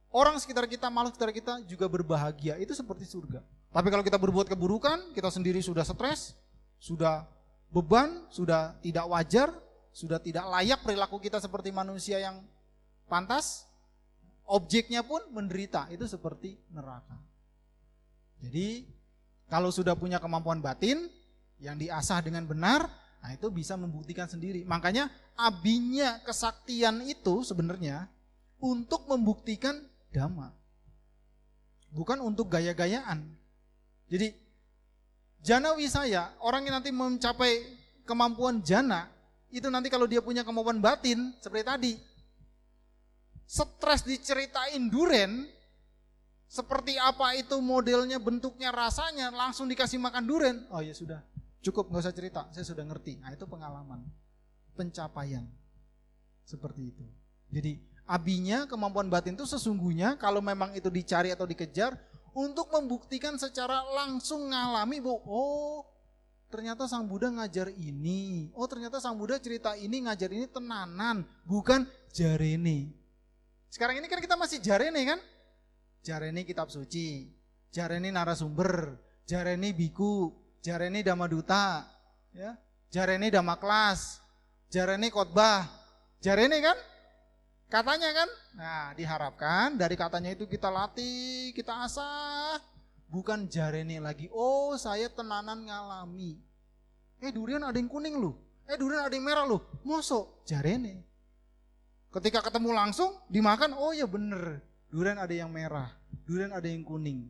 A: Orang sekitar kita, makhluk sekitar kita juga berbahagia. Itu seperti surga. Tapi kalau kita berbuat keburukan, kita sendiri sudah stres, sudah beban, sudah tidak wajar, sudah tidak layak perilaku kita seperti manusia yang pantas, objeknya pun menderita. Itu seperti neraka. Jadi kalau sudah punya kemampuan batin yang diasah dengan benar, nah itu bisa membuktikan sendiri. Makanya abinya kesaktian itu sebenarnya untuk membuktikan dhamma. bukan untuk gaya-gayaan. Jadi jana wisaya, orang yang nanti mencapai kemampuan jana, itu nanti kalau dia punya kemampuan batin seperti tadi, stres diceritain duren, seperti apa itu modelnya, bentuknya, rasanya, langsung dikasih makan duren. Oh ya sudah, cukup nggak usah cerita, saya sudah ngerti. Nah itu pengalaman, pencapaian, seperti itu. Jadi abinya kemampuan batin itu sesungguhnya kalau memang itu dicari atau dikejar untuk membuktikan secara langsung ngalami bahwa oh ternyata Sang Buddha ngajar ini. Oh ternyata Sang Buddha cerita ini ngajar ini tenanan, bukan jarene. Sekarang ini kan kita masih jarene kan? Jarene kitab suci, jarene narasumber, jarene biku, jarene dhamma duta, ya, jarene dhamma kelas, jarene khotbah, jarene kan? Katanya kan? Nah, diharapkan dari katanya itu kita latih, kita asah. Bukan jarene lagi. Oh, saya tenanan ngalami. Eh, durian ada yang kuning loh. Eh, durian ada yang merah loh. Mosok jarene. Ketika ketemu langsung dimakan, oh ya bener. Durian ada yang merah, durian ada yang kuning.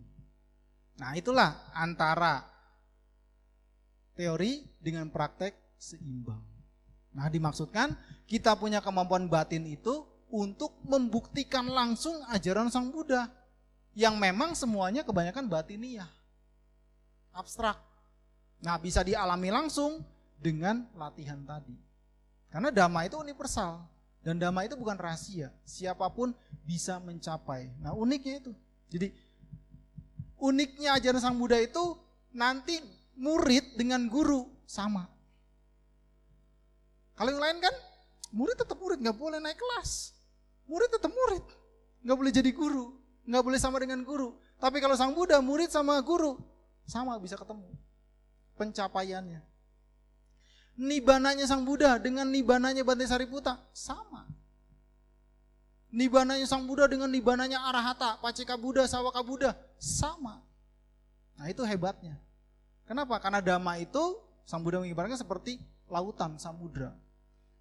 A: Nah, itulah antara teori dengan praktek seimbang. Nah, dimaksudkan kita punya kemampuan batin itu untuk membuktikan langsung ajaran Sang Buddha yang memang semuanya kebanyakan batiniah, abstrak. Nah, bisa dialami langsung dengan latihan tadi. Karena dhamma itu universal dan dhamma itu bukan rahasia, siapa pun bisa mencapai. Nah, uniknya itu. Jadi uniknya ajaran Sang Buddha itu nanti murid dengan guru sama. Kalau yang lain kan murid tetap murid, nggak boleh naik kelas murid tetap murid. Nggak boleh jadi guru. Nggak boleh sama dengan guru. Tapi kalau sang Buddha, murid sama guru, sama bisa ketemu. Pencapaiannya. Nibananya sang Buddha dengan nibananya Bante Sariputa, sama. Nibananya sang Buddha dengan nibananya Arahata, Paceka Buddha, Sawaka Buddha, sama. Nah itu hebatnya. Kenapa? Karena dhamma itu sang Buddha mengibaratkan seperti lautan samudra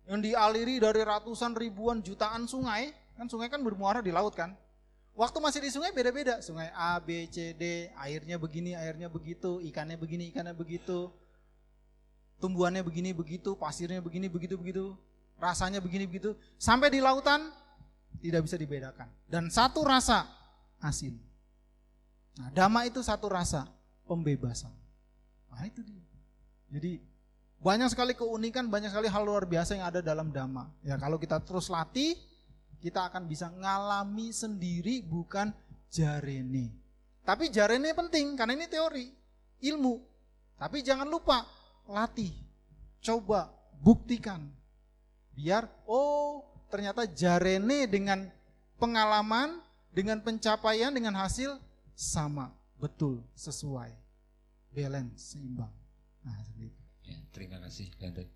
A: yang dialiri dari ratusan ribuan jutaan sungai, kan sungai kan bermuara di laut kan. Waktu masih di sungai beda-beda, sungai A, B, C, D, airnya begini, airnya begitu, ikannya begini, ikannya begitu, tumbuhannya begini, begitu, pasirnya begini, begitu, begitu, rasanya begini, begitu, sampai di lautan tidak bisa dibedakan. Dan satu rasa asin. Nah, dama itu satu rasa pembebasan. Nah itu dia. Jadi banyak sekali keunikan, banyak sekali hal luar biasa yang ada dalam dhamma. Ya, kalau kita terus latih, kita akan bisa ngalami sendiri bukan jarene. Tapi jarene penting karena ini teori, ilmu. Tapi jangan lupa latih. Coba buktikan. Biar oh, ternyata jarene dengan pengalaman, dengan pencapaian, dengan hasil sama, betul, sesuai. Balance, seimbang. Nah, seperti itu.
C: Ya, terima kasih, Gandrik.